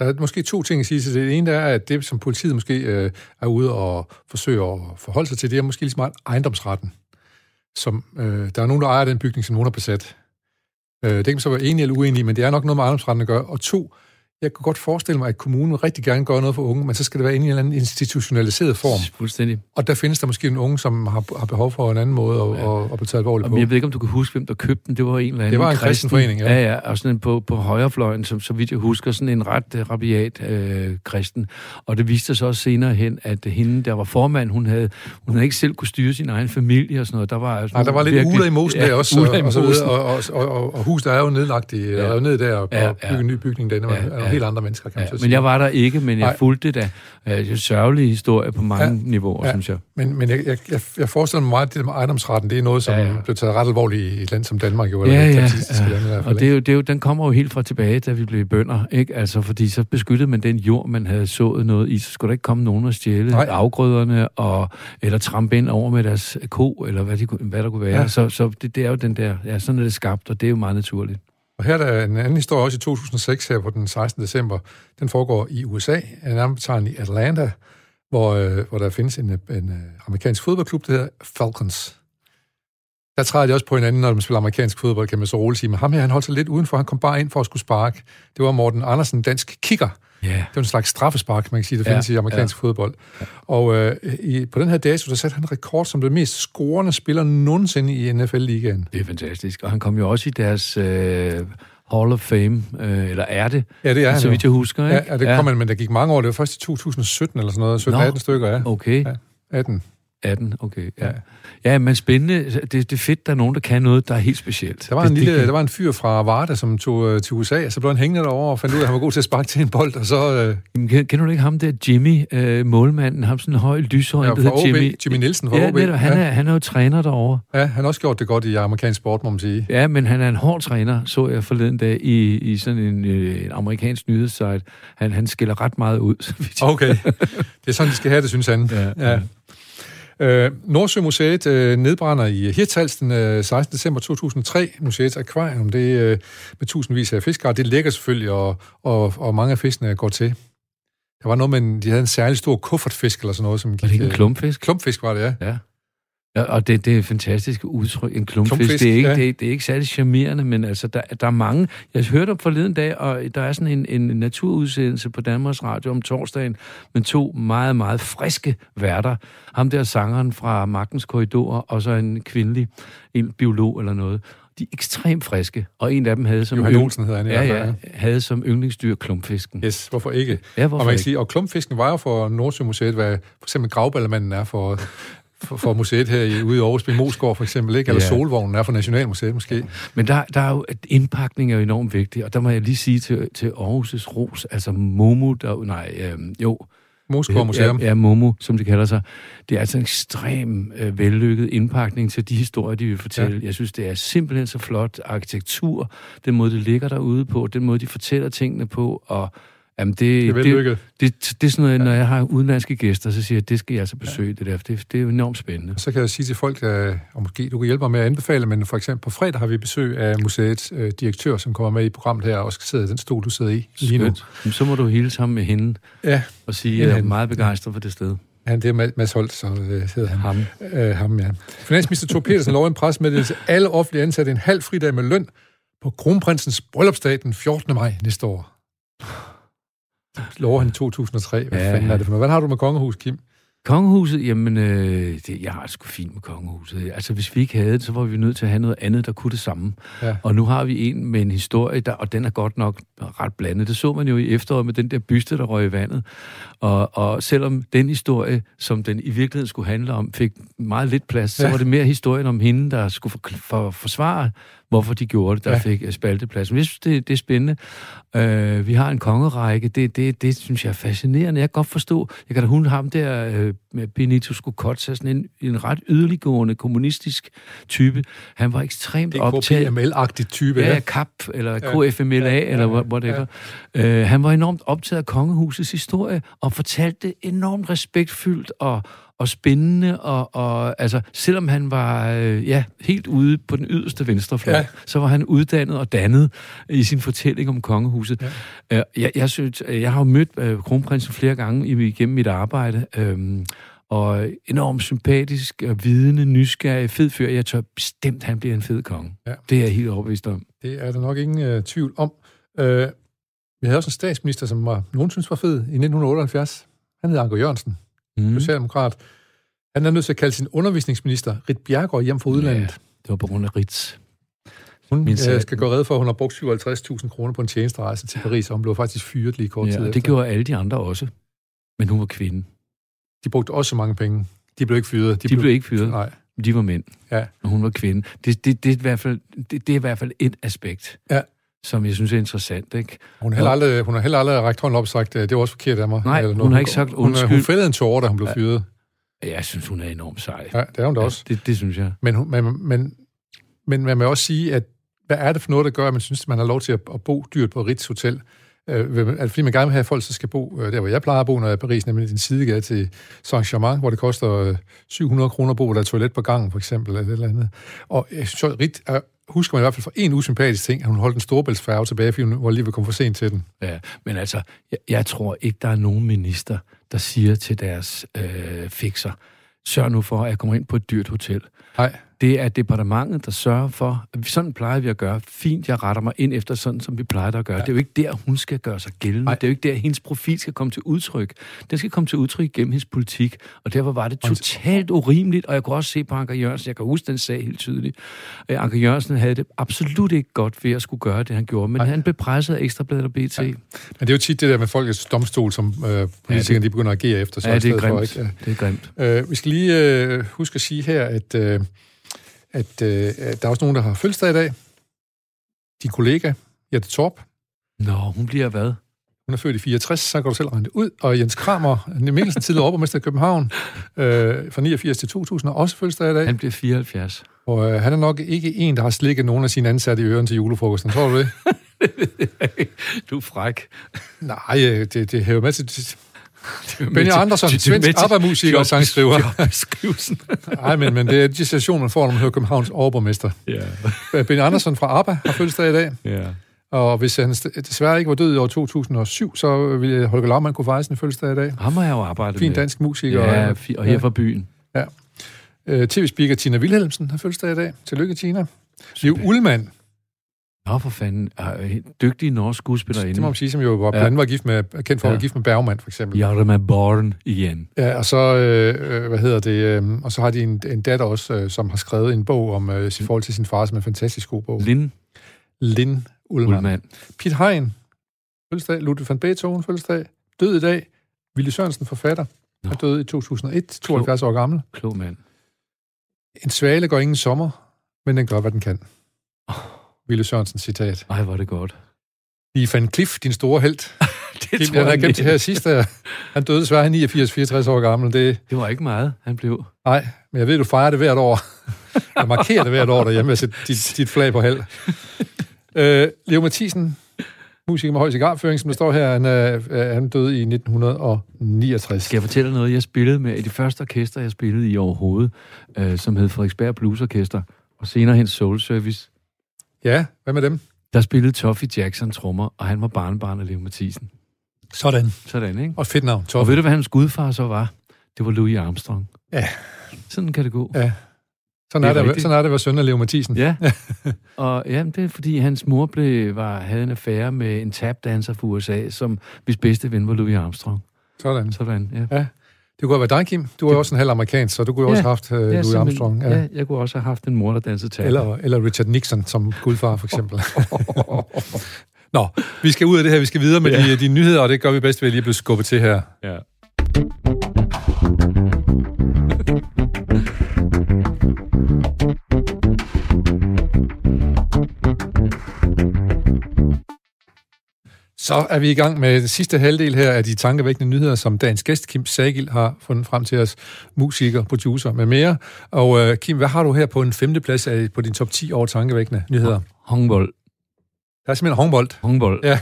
Der er måske to ting at sige til det. Det ene er, at det, som politiet måske øh, er ude og forsøger at forholde sig til, det er måske lige så meget ejendomsretten. Som, øh, der er nogen, der ejer den bygning, som nogen har besat. Øh, det kan man så være enig eller uenig men det er nok noget med ejendomsretten at gøre. Og to, jeg kan godt forestille mig, at kommunen rigtig gerne gør noget for unge, men så skal det være i en eller anden institutionaliseret form. Fuldstændig. Og der findes der måske en unge, som har, har behov for en anden måde at, ja. at, at betale alvorligt på. Jeg ved ikke, om du kan huske, hvem der købte den. Det var en eller anden Det var en kristen forening, ja. Ja, ja, og sådan en på, på højrefløjen, som så vidt jeg husker, sådan en ret uh, rabiat øh, kristen. Og det viste sig også senere hen, at hende, der var formand, hun havde, hun havde ikke selv kunne styre sin egen familie og sådan noget. Der var, altså, Nej, der var lidt virkelig, uler i mosen ja, der også, og, og, videre, og, og, og, og, og huset er jo nedlagt i, ja. er ned der, og, ja, ja. bygge en ny bygning, den er, ja, helt andre mennesker, kan ja, man men jeg var der ikke, men jeg Nej. fulgte det da. Øh, sørgelige historie på mange ja. niveauer, ja. synes jeg. Men, men jeg, jeg, jeg forestiller mig meget, at det med ejendomsretten, det er noget, som ja, ja. bliver taget ret alvorligt i et land som Danmark. Jo, eller ja, ja, ja. Land, i hvert fald, og det er, jo, det er jo, den kommer jo helt fra tilbage, da vi blev bønder. Ikke? Altså, fordi så beskyttede man den jord, man havde sået noget i. Så skulle der ikke komme nogen og stjæle Nej. afgrøderne, og, eller trampe ind over med deres ko, eller hvad, de, hvad der kunne være. Ja. Så, så det, det er jo den der, ja, sådan er det skabt, og det er jo meget naturligt. Og her er der en anden historie også i 2006, her på den 16. december. Den foregår i USA, nærmere i Atlanta, hvor, øh, hvor der findes en, en øh, amerikansk fodboldklub, der hedder Falcons der træder de også på hinanden, når man spiller amerikansk fodbold, kan man så roligt sige. Men ham her, han holdt sig lidt udenfor. Han kom bare ind for at skulle sparke. Det var Morten Andersen, dansk kicker. Ja. Det var en slags straffespark, man kan sige, der findes Ja, i amerikansk ja. fodbold. Og øh, i, på den her dato, der satte han rekord som den mest scorende spiller nogensinde i NFL-ligaen. Det er fantastisk. Og han kom jo også i deres øh, Hall of Fame, øh, eller er det? Ja, det er Så vidt jeg husker, ikke? Ja, ja, det kom han, men der gik mange år. Det var først i 2017 eller sådan noget. 17-18 Nå. stykker, ja. Okay, Ja. 18. 18, okay. Ja, Ja. men spændende. Det, det er fedt, der er nogen, der kan noget, der er helt specielt. Der var, det, en lille, det, der var en fyr fra Varda, som tog øh, til USA, og så blev han hængende derovre og fandt ud af, at han var god til at sparke til en bold, og så øh, Jamen, Kender du ikke ham der, Jimmy, øh, målmanden, ham sådan en høj, lyshøj, ja, der hedder Jimmy. Jimmy Nielsen fra ja, OB. netop, han, ja. er, han er jo træner derovre. ja, han har også gjort det godt i amerikansk sport, må man sige. Ja, men han er en hård træner, så jeg forleden dag i, i sådan en, øh, en amerikansk nyhedssite. Han, han skiller ret meget ud. Okay, det er sådan, de skal have det, synes han. Ja, ja. Øh, Nordsømuseet øh, nedbrænder i Hirtshals den øh, 16. december 2003. Museets akvarium, det øh, med tusindvis af fiskere, det ligger selvfølgelig, og, og, og mange af fiskene går til. Der var noget med, en, de havde en særlig stor kuffertfisk eller sådan noget, som Var det ikke en øh, klumpfisk? Klumpfisk var det, ja. Ja. Ja og det, det er et fantastisk udtryk, en klumpfisk. Klumpfisk, det, er ikke, ja. det, er, det er ikke særlig charmerende, men altså, der, der er mange... Jeg hørte om forleden dag, og der er sådan en, en naturudsendelse på Danmarks Radio om torsdagen, med to meget, meget friske værter. Ham der sangeren fra Magtens Korridorer, og så en kvindelig, en biolog eller noget. De er ekstremt friske, og en af dem havde som, Johan Olsen hedder han ja, fald, ja, havde som yndlingsdyr klumpfisken. Yes, hvorfor ikke? Ja, Og hvorfor man kan ikke? sige, og klumpfisken var jo for Nordsømuseet, hvad for eksempel gravballemanden er for, for, for museet her i, ude i Aarhus, ved Mosgaard for eksempel, ikke? eller Ja. Solvognen er for Nationalmuseet måske. Men der, der er jo, at indpakning er jo enormt vigtig, og der må jeg lige sige til, til Aarhus' Ros, altså Momo, der, nej, øh, jo, Mosgaard Museum. Ja, ja, Momo, som det kalder sig. Det er altså en ekstrem øh, vellykket indpakning til de historier, de vil fortælle. Ja. Jeg synes, det er simpelthen så flot arkitektur, den måde, det ligger derude på, den måde, de fortæller tingene på, og jamen, det, Det er det, det, det, det er sådan noget, når jeg har udenlandske gæster, så siger jeg, det skal jeg altså besøge, det der, det, det er jo enormt spændende. Så kan jeg sige til folk, øh, og måske du kan hjælpe mig med at anbefale, men for eksempel på fredag har vi besøg af museets øh, direktør, som kommer med i programmet her, og skal sidde i den stol, du sidder i lige nu. Jamen, Så må du hilse ham med hende Ja, og sige, Ja, at jeg er meget begejstret for det sted. han, det er Ma- Mads Holt, så øh, hedder han. Ham. Øh, ham, ja. Finansminister Thor Petersen lover en pressemeddelelse. Alle offentlige ansatte en halv fridag med løn på kronprinsens bryllupsdag den 14. maj næste år. Lover han i 2003. Hvad Ja. fanden er det for noget? Hvad har du med kongehus, Kim? Kongehuset, jamen, øh, det, jeg har det sgu fint med kongehuset. Altså, hvis vi ikke havde det, så var vi nødt til at have noget andet, der kunne det samme. Ja. Og nu har vi en med en historie, der, og den er godt nok ret blandet. Det så man jo i efteråret med den der byste, der røg i vandet. Og, og selvom den historie, som den i virkeligheden skulle handle om, fik meget lidt plads, så Ja. var det mere historien om hende, der skulle for, for, forsvare, hvorfor de gjorde det, der Ja. ja. fik øh, spalteplads. Men jeg synes, det, det er spændende. Øh, vi har en kongerække. Det, det, det synes jeg er fascinerende. Jeg kan godt forstå, jeg kan da hun ham der øh, med Benito Skokotsa, sådan en, en ret yderliggående kommunistisk type. Han var ekstremt Det er optaget. KPML-agtig type. Ja, Ja. KAP, eller Ja. KFMLA, Ja, ja, eller ja, whatever. Øh, han var enormt optaget af kongehusets historie, og fortalte det enormt respektfyldt og, og spændende, og, og altså, selvom han var øh, ja, helt ude på den yderste venstrefløj, Ja. så var han uddannet og dannet i sin fortælling om kongehuset. Ja. Øh, jeg, jeg, synes, jeg har jo mødt øh, kronprinsen flere gange i- igennem mit arbejde, øh, og enormt sympatisk og vidende, nysgerrig, fed fyr. Jeg tør bestemt, han bliver en fed konge. Ja. Det er jeg helt overbevist om. Det er der nok ingen øh, tvivl om. Øh, vi havde også en statsminister, som var, nogen synes var fed i 1978. Han hed Anker Jørgensen, Mm. socialdemokrat. Han er nødt til at kalde sin undervisningsminister, Rit Bjergård, hjem fra udlandet. Ja, det var på grund af Ritz. Hun Min øh, skal gå red for, at hun har brugt 57.000 kroner på en tjenesterejse til Paris, og hun blev faktisk fyret lige kort tid Ja, og efter. det gjorde alle de andre også. Men hun var kvinde. De brugte også mange penge. De blev ikke fyret. De, de blev ikke fyret. Nej. De var mænd, Ja. og hun var kvinde. Det, det, det, er, i hvert fald, det, det er i hvert fald et aspekt, Ja. Som jeg synes er interessant. Ikke? Hun har heller aldrig, hun har heller aldrig rækket hånden op og sagt, øh, det var også forkert af mig. Nej, eller hun noget. har ikke sagt Hun, hun, undskyld. hun fældede en tårer, da hun blev Ja. fyret. Jeg synes, hun er enormt sej. Ja, det er hun da også. Ja, det, det synes jeg. Men, hun- men, men, men man må også sige, at hvad er det for noget, der gør, at man synes, at man har lov til at, at bo dyrt på Ritz Hotel? Øh, det fordi, man gerne vil have, at folk så skal bo øh, der, hvor jeg plejer at bo, når jeg er i Paris, nemlig i den sidegade til Saint-Germain, hvor det koster øh, 700 kroner at bo, der er toilet på gangen, for eksempel, eller et eller andet. Og jeg synes, at Rit, er, husker man i hvert fald for en usympatisk ting, at hun holdt en storbæltsfærge tilbage, fordi hun var lige ved at komme for sent til den. Ja, men altså, jeg, jeg tror ikke, der er nogen minister, der siger til deres øh, fixer, sørg nu for, at jeg kommer ind på et dyrt hotel. Nej, Det er departementet, der sørger for, at sådan plejer vi at gøre. Fint, jeg retter mig ind efter sådan, som vi plejer at gøre. Ja. Det er jo ikke der, hun skal gøre sig gældende. Nej. Det er jo ikke der, hendes profil skal komme til udtryk. Den skal komme til udtryk gennem hendes politik. Og derfor var det totalt urimeligt, og jeg kunne også se på Anker Jørgensen, jeg kan huske den sag helt tydeligt. Anker Jørgensen havde det absolut ikke godt ved at skulle gøre det, han gjorde, men Nej. han blev presset af Ekstrabladet og BT. Ja. Men det er jo tit det der med folkets domstol, som øh, politikerne ja, de begynder at agere efter. Så ja, det er grimt. For, ikke? Ja. Det er grimt. Øh, vi skal lige øh, huske at sige her, at, øh, at, øh, der er også nogen, der har fødselsdag i dag. Din kollega, Jette Torp. Nå, hun bliver hvad? Hun er født i 64, så kan du selv regne det ud. Og Jens Kramer, Mikkelsen, tidligere overborgmester i København, øh, fra 89 til 2000, og også fødselsdag i dag. Han bliver 74. Og øh, han er nok ikke en, der har slikket nogen af sine ansatte i øren til julefrokosten. Tror du det? du er fræk. Nej, øh, det, det hæver med til... Benny Andersson, svensk arbejdsmusiker og sangskriver. Nej, men, men det er de stationer, man får, når man hører Københavns overborgmester. Yeah. Benny Andersson fra ABBA har fødselsdag i dag. Yeah. Og hvis han desværre ikke var død i år 2007, så ville Holger Laumann kunne fejre sin fødselsdag i dag. Ham har jeg jo arbejdet Fin dansk musiker. Ja, og her ja. fra byen. Ja. Uh, TV-speaker Tina Wilhelmsen har fødselsdag i dag. Tillykke, Tina. Liv Ullmann. Nå, for fanden. Dygtig norsk skuespillerinde. Det må man sige, som jo var, ja. var gift med, kendt for at være gift med Bergman, for eksempel. Ja, det med Born igen. Ja, og så, øh, hvad hedder det, øh, og så har de en, en datter også, øh, som har skrevet en bog om øh, sin forhold til sin far, som er en fantastisk god bog. Lin. Lin Ullmann. Ullmann. Piet Hein, fødselsdag. Ludwig van Beethoven, fødselsdag. Død i dag. Willy Sørensen, forfatter. Han døde i 2001, 72 år gammel. Klog mand. En svale går ingen sommer, men den gør, hvad den kan. Oh. Willy Sørensen citat. Ej, hvor er det godt. I Van Cliff, din store held. det Kim, tror jeg, jeg gemt det her sidste. Han døde desværre 89-64 år gammel. Det, det var ikke meget, han blev. Nej, men jeg ved, du fejrer det hvert år. Jeg markerer det hvert år derhjemme med sætte dit, dit flag på held. Øh, Leo Mathisen, musiker med høj cigarføring, som der står her, han, er, han døde i 1969. Skal jeg fortælle noget? Jeg spillede med i det første orkester, jeg spillede i overhovedet, øh, som hed Frederiksberg Blues Orkester, og senere hen Soul Service. Ja, hvad med dem? Der spillede Toffee Jackson trommer, og han var barnebarn af Leo Mathisen. Sådan. Sådan, ikke? Og fedt navn, Toffee. Og ved du, hvad hans gudfar så var? Det var Louis Armstrong. Ja. Sådan kan det gå. Ja. Sådan er, det, er det, sådan er det være søn af Leo Mathisen. Ja, og ja, det er fordi, hans mor blev, var, havde en affære med en tapdancer fra USA, som hvis bedste ven var Louis Armstrong. Sådan. Sådan, ja. ja. Det kunne have været dig, Kim. Du er jo også en halv amerikansk, så du kunne ja, også have haft uh, ja, Louis Armstrong. Ja. ja, jeg kunne også have haft en mor, der dansede tap. Eller, eller Richard Nixon som gudfar, for eksempel. Nå, vi skal ud af det her. Vi skal videre med ja. de, de nyheder, og det gør vi bedst ved at lige blive skubbet til her. Ja. Så er vi i gang med det sidste halvdel her af de tankevækkende nyheder, som dagens gæst, Kim Sagil, har fundet frem til os. Musiker, producer med mere. Og uh, Kim, hvad har du her på en femteplads af, på din top 10 over tankevækkende nyheder? Håndbold. Der er simpelthen håndbold. Håndbold. Ja.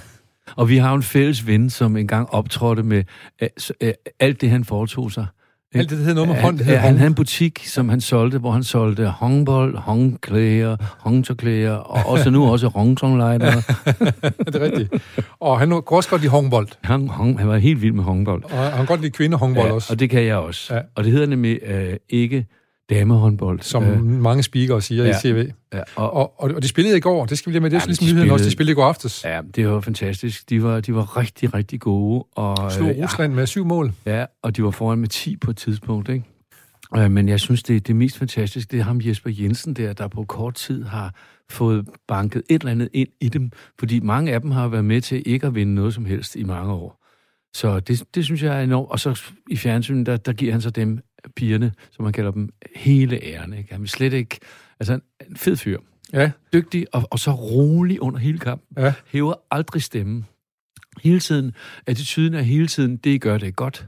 Og vi har en fælles ven, som engang optrådte med uh, uh, alt det, han foretog sig. Alt det, det hedder noget med hånd. Han, han havde en butik, som han solgte, hvor han solgte håndbold, håndklæder, håndtørklæder, og også nu også håndtonglejder. det er rigtigt. Og han går også godt i håndbold. Han, han, han var helt vild med håndbold. Og han kan godt lide kvindehåndbold ja, også. og det kan jeg også. Ja. Og det hedder nemlig øh, ikke damehåndbold. Som øh, mange speakere siger ja, i tv. Ja, og, og, og, og de spillede i går, det skal vi lige med, det er ja, ligesom de nyheden også, de spillede i går aftes. Ja, det var fantastisk. De var, de var rigtig, rigtig gode. Og, Slog øh, Rusland ja, med syv mål. Ja, og de var foran med 10 på et tidspunkt, ikke? Øh, men jeg synes, det, det mest fantastiske, det er ham Jesper Jensen der, der på kort tid har fået banket et eller andet ind i dem, fordi mange af dem har været med til ikke at vinde noget som helst i mange år. Så det, det synes jeg er enormt. Og så i fjernsynet, der, der giver han så dem, pigerne, som man kalder dem, hele æren. Ikke? Han vil slet ikke... Altså, en fed fyr. Ja. Dygtig, og, og så rolig under hele kampen. Ja. Hæver aldrig stemmen. Hele tiden, attituden er hele tiden, det gør det godt.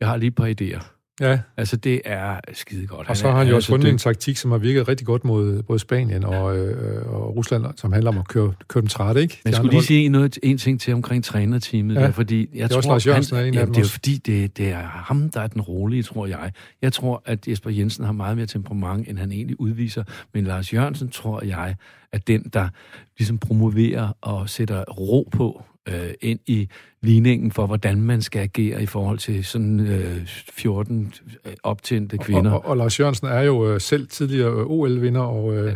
Jeg har lige et par idéer. Ja. Altså, det er skide godt. Og så har han jo også fundet en taktik, som har virket rigtig godt mod både Spanien og, øh, og Rusland, som handler om at køre, køre dem træt, ikke? Men jeg skulle lige sige noget, en ting til omkring trænerteamet, ja. der, fordi jeg det er tror, også Lars han, er en ja, af dem Det er fordi, det, det er ham, der er den rolige, tror jeg. Jeg tror, at Jesper Jensen har meget mere temperament, end han egentlig udviser. Men Lars Jørgensen, tror jeg, er den, der ligesom promoverer og sætter ro på øh, ind i ligningen for, hvordan man skal agere i forhold til sådan øh, 14 øh, optændte kvinder. Og, og, og Lars Jørgensen er jo øh, selv tidligere øh, OL-vinder og øh,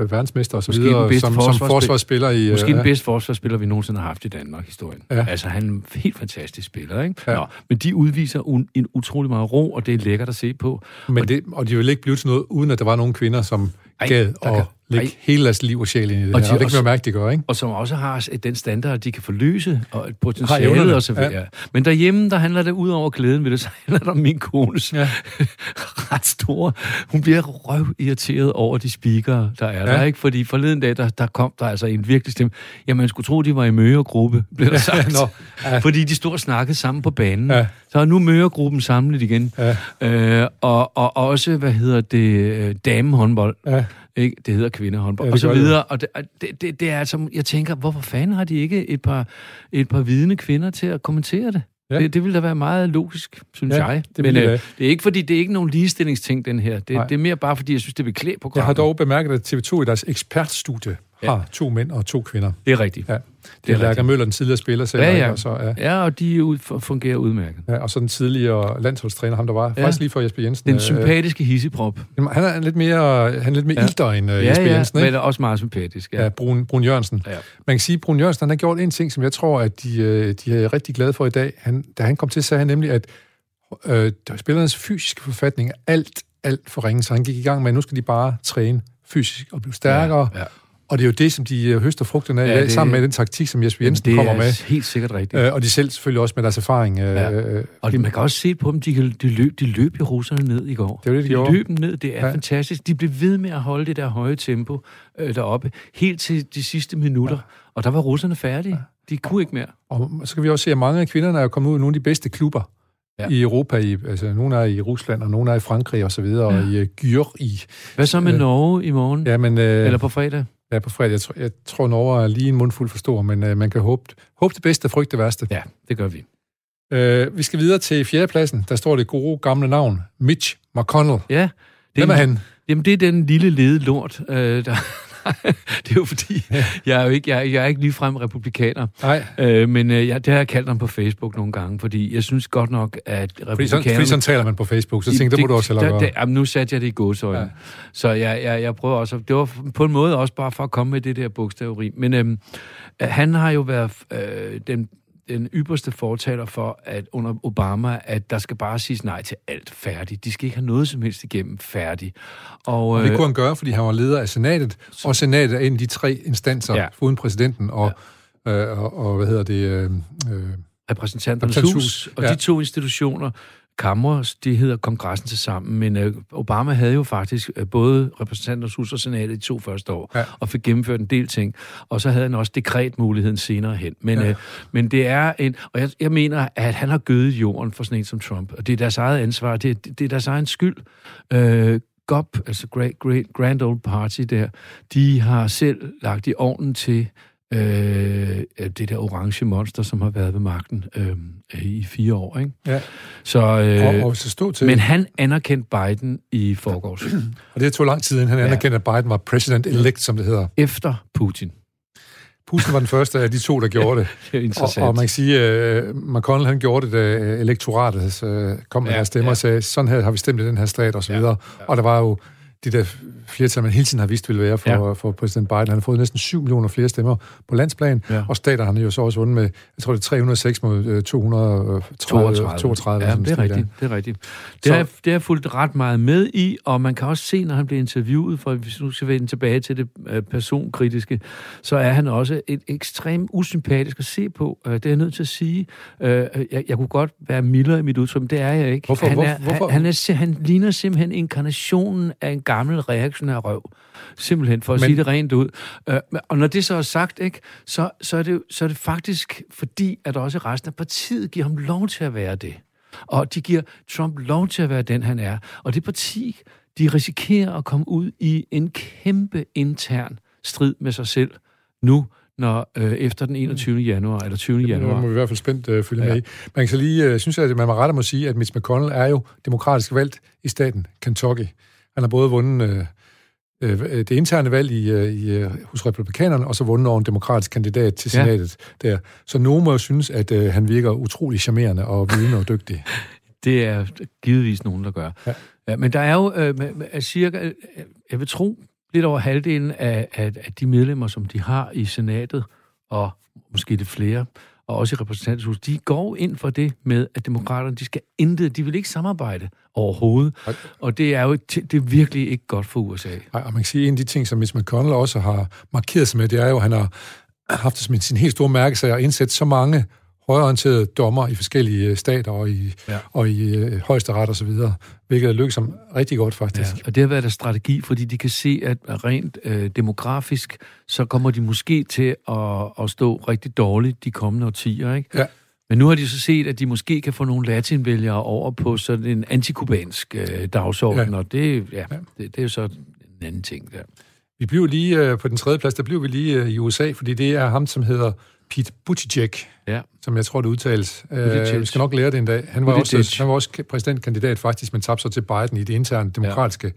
øh, verdensmester og så Måske videre, den bedste som, som forsvarsspil- forsvarsspiller i... Måske øh, den bedste forsvarsspiller, vi nogensinde har haft i Danmark historien. Ja. Altså, han er en helt fantastisk spiller, ikke? Ja. Nå, men de udviser un, en utrolig meget ro, og det er lækkert at se på. Men det, og de ville ikke blive til noget, uden at der var nogle kvinder, som Ej, gad kan- lægge ej. hele deres liv og sjæl ind i det Og her. de Og det kan man mærke, de gør, ikke? Og som også har den standard, de kan forløse, og et potentiale og så videre. ja. Men derhjemme, der handler det ud over glæden ved det, så handler det om min kones Ja. ret store. Hun bliver røv irriteret over de speakere, der er ja. Ja. der, ikke? Fordi forleden dag, der, der kom der altså en virkelig stemme. Jamen, man skulle tro, de var i møregruppe, blev der sagt. Nå, ja. Fordi de stod og snakkede sammen på banen. Ja. Så er nu møregruppen samlet igen. Ja. Øh, og, og også, hvad hedder det, øh, damehåndbold. Ja. Ikke? Det hedder kvindehåndbold, Ja, og så gør det. videre. Og det, det, det, det er altså, jeg tænker, hvorfor fanden har de ikke et par, et par vidende kvinder til at kommentere det? Ja. Det, det ville da være meget logisk, synes Ja, jeg. det Men øh, det er ikke fordi, det er ikke nogen ligestillingsting, den her. Det, Nej. det er mere bare fordi, jeg synes, det vil klæde på Jeg har dog bemærket, at TV2 i deres ekspertstudie Ja. har to mænd og to kvinder. Det er rigtigt. Ja. Det Det er rigtigt. Møller, den tidligere spiller selv, Ja, ja. Og, så, ja, Ja, og de er ud, fungerer udmærket. ja, og så den tidligere landsholdstræner, ham der var, Ja. faktisk lige for Jesper Jensen. Den øh, sympatiske hisseprop. han er lidt mere, han er lidt mere ja. Ilter end uh, Ja, Jesper ja, Jensen, men ikke? er også meget sympatisk. Ja. Ja, Brun, Brun Jørgensen. Ja. Man kan sige, at Brun Jørgensen han har gjort en ting, som jeg tror, at de, øh, de er rigtig glade for i dag. Han, da han kom til, sagde han nemlig, at øh, spillernes fysiske forfatning er alt, alt for ringe, så han gik i gang med, at nu skal de bare træne fysisk og blive stærkere. Ja, ja. Og det er jo det, som de øh, høster frugterne af Ja, ja, det- sammen med den taktik, som Jesper Jensen det kommer er med. helt sikkert rigtigt. Øh, og de selv selvfølgelig også med deres erfaring. Øh, Ja. Og det, man kan også se på dem, de, de, løb, de løb jo russerne ned i går. Det var det, de de gjorde. løb dem ned, det er Ja. ja. fantastisk. De blev ved med at holde det der høje tempo øh, deroppe, helt til de sidste minutter. Ja. Og der var russerne færdige. De kunne ikke mere. og så kan vi også se, at mange af kvinderne er kommet ud i nogle af de bedste klubber ja. Ja. i Europa. I, altså, nogle er i Rusland, og nogle er i Frankrig og så videre, ja. og i Gyr i... Hvad så med Øh, Norge i morgen? Ja, men, øh, Eller på fredag? Ja, på fredag. Jeg, tror, jeg tror, Norge er lige en mundfuld for stor, men øh, man kan håbe, håbe det bedste og frygte det værste. Ja, det gør vi. Øh, vi skal videre til fjerdepladsen. Der står det gode gamle navn, Mitch McConnell. Ja. Det Hvem er han? Jamen, det er den lille lede lort, øh, der... det er jo fordi, jeg er jo ikke, jeg, jeg er ikke ligefrem republikaner. Nej, Øh, men øh, jeg, det har jeg kaldt ham på Facebook nogle gange, fordi jeg synes godt nok, at fordi sådan, republikanerne... fordi sådan taler man på Facebook, så tænkte jeg, det må du også der, gøre. jamen, nu satte jeg det i gåsøjne. Ja. Så jeg, jeg, jeg prøver også... Det var på en måde også bare for at komme med det der bogstaveri. Men øh, han har jo været øh, den, den ypperste fortaler for, at under Obama, at der skal bare siges nej til alt færdigt. De skal ikke have noget som helst igennem færdigt. Og, Og det øh, kunne han gøre, fordi han var leder af senatet, og senatet er en af de tre instanser, ja. Foruden præsidenten og, ja. øh, og, og, hvad hedder det... Øh, øh, Repræsentanternes hus, hus, og ja. de to institutioner, kammer, de hedder kongressen til sammen, men øh, Obama havde jo faktisk øh, både repræsentanternes hus og senatet de to første år, Ja. og fik gennemført en del ting, og så havde han også dekretmuligheden senere hen. Men, Ja. øh, men det er en, og jeg, jeg mener, at han har gødet jorden for sådan en som Trump, og det er deres eget ansvar, det, er- det er deres egen skyld. Øh, GOP, altså Great, Great Grand Old Party der, de har selv lagt i ovnen til øh, det der orange monster, som har været ved magten øh, i fire år. Ikke? ja. Så, og, øh, og så stå til... men han anerkendte Biden i forgårs, Og det tog lang tid, inden han Ja. anerkendte, at Biden var president-elect, som det hedder. efter Putin. Putin var den første af de to, der gjorde det. Det er Og, interessant. og man kan sige, at uh, McConnell han gjorde det, da elektoratet uh, kom med Ja, ja, deres stemmer ja. og sagde, sådan her har vi stemt i den her stat og så Ja, videre. Og der var jo de der flertal, man hele tiden har vidst ville være for, ja. For præsident Biden. Han har fået næsten 7 millioner flere stemmer på landsplan, Ja. og stater han har jo så også vundet med, jeg tror det er 306 mod øh, 232. 32 Ja, det er rigtigt. Det er rigtigt. Det Så- har, det har jeg fulgt ret meget med i, og man kan også se, når han bliver interviewet, for hvis nu skal vende tilbage til det øh, personkritiske, så er han også et ekstremt usympatisk at se på. Øh, det er jeg nødt til at sige. Øh, jeg, jeg kunne godt være mildere i mit udtryk, men det er jeg ikke. Hvorfor- Han, er, hvorfor- Han, han, er, han ligner simpelthen inkarnationen af en gammel reaktionær røv. Simpelthen, for at Men- sige det rent ud. Øh, og når det så er sagt, ikke, så, så, er det, så er det faktisk fordi, at også resten af partiet giver ham lov til at være det. Og de giver Trump lov til at være den, han er. Og det parti, de risikerer at komme ud i en kæmpe intern strid med sig selv nu, når øh, efter den 21. januar, eller 20. Nu januar. må vi i hvert fald spændt øh, følge ja. Med i. Man kan så lige, øh, synes jeg, at man må ret må sige, at Mitch McConnell er jo demokratisk valgt i staten Kentucky. Han har både vundet øh, øh, det interne valg i, øh, i, øh, hos republikanerne, og så vundet over en demokratisk kandidat til senatet ja. der. Så nogen må jo synes, at øh, han virker utrolig charmerende og vidende og dygtig. Det er givetvis nogen, der gør. Ja. Ja, men der er jo øh, cirka, jeg vil tro, lidt over halvdelen af, af, af de medlemmer, som de har i senatet, og måske lidt flere, og også i repræsentanthuset, de går ind for det med, at demokraterne, de skal intet, de vil ikke samarbejde overhovedet. Okay. Og det er jo det er virkelig ikke godt for USA. Ej, og man kan sige, en af de ting, som Mitch McConnell også har markeret sig med, det er jo, at han har haft det som sin helt store mærkesag at indsætte så mange højorienterede dommer i forskellige øh, stater og i, ja. og i øh, højesteret og så videre, hvilket er lykkedes som rigtig godt faktisk. Ja, og det har været en strategi, fordi de kan se, at rent øh, demografisk, så kommer de måske til at, at stå rigtig dårligt de kommende årtier, ikke? Ja. Men nu har de så set, at de måske kan få nogle latinvælgere over på sådan en antikubansk øh, dagsorden, ja. og det, ja, ja. Det, det er jo så en anden ting der. Vi bliver lige øh, på den tredje plads, der bliver vi lige øh, i USA, fordi det er ham, som hedder Pete Buttigieg, ja. som jeg tror, det udtales. Uh, vi skal nok lære det en dag. Han var, også, han var også præsidentkandidat faktisk, men tabte sig til Biden i det interne demokratiske ja.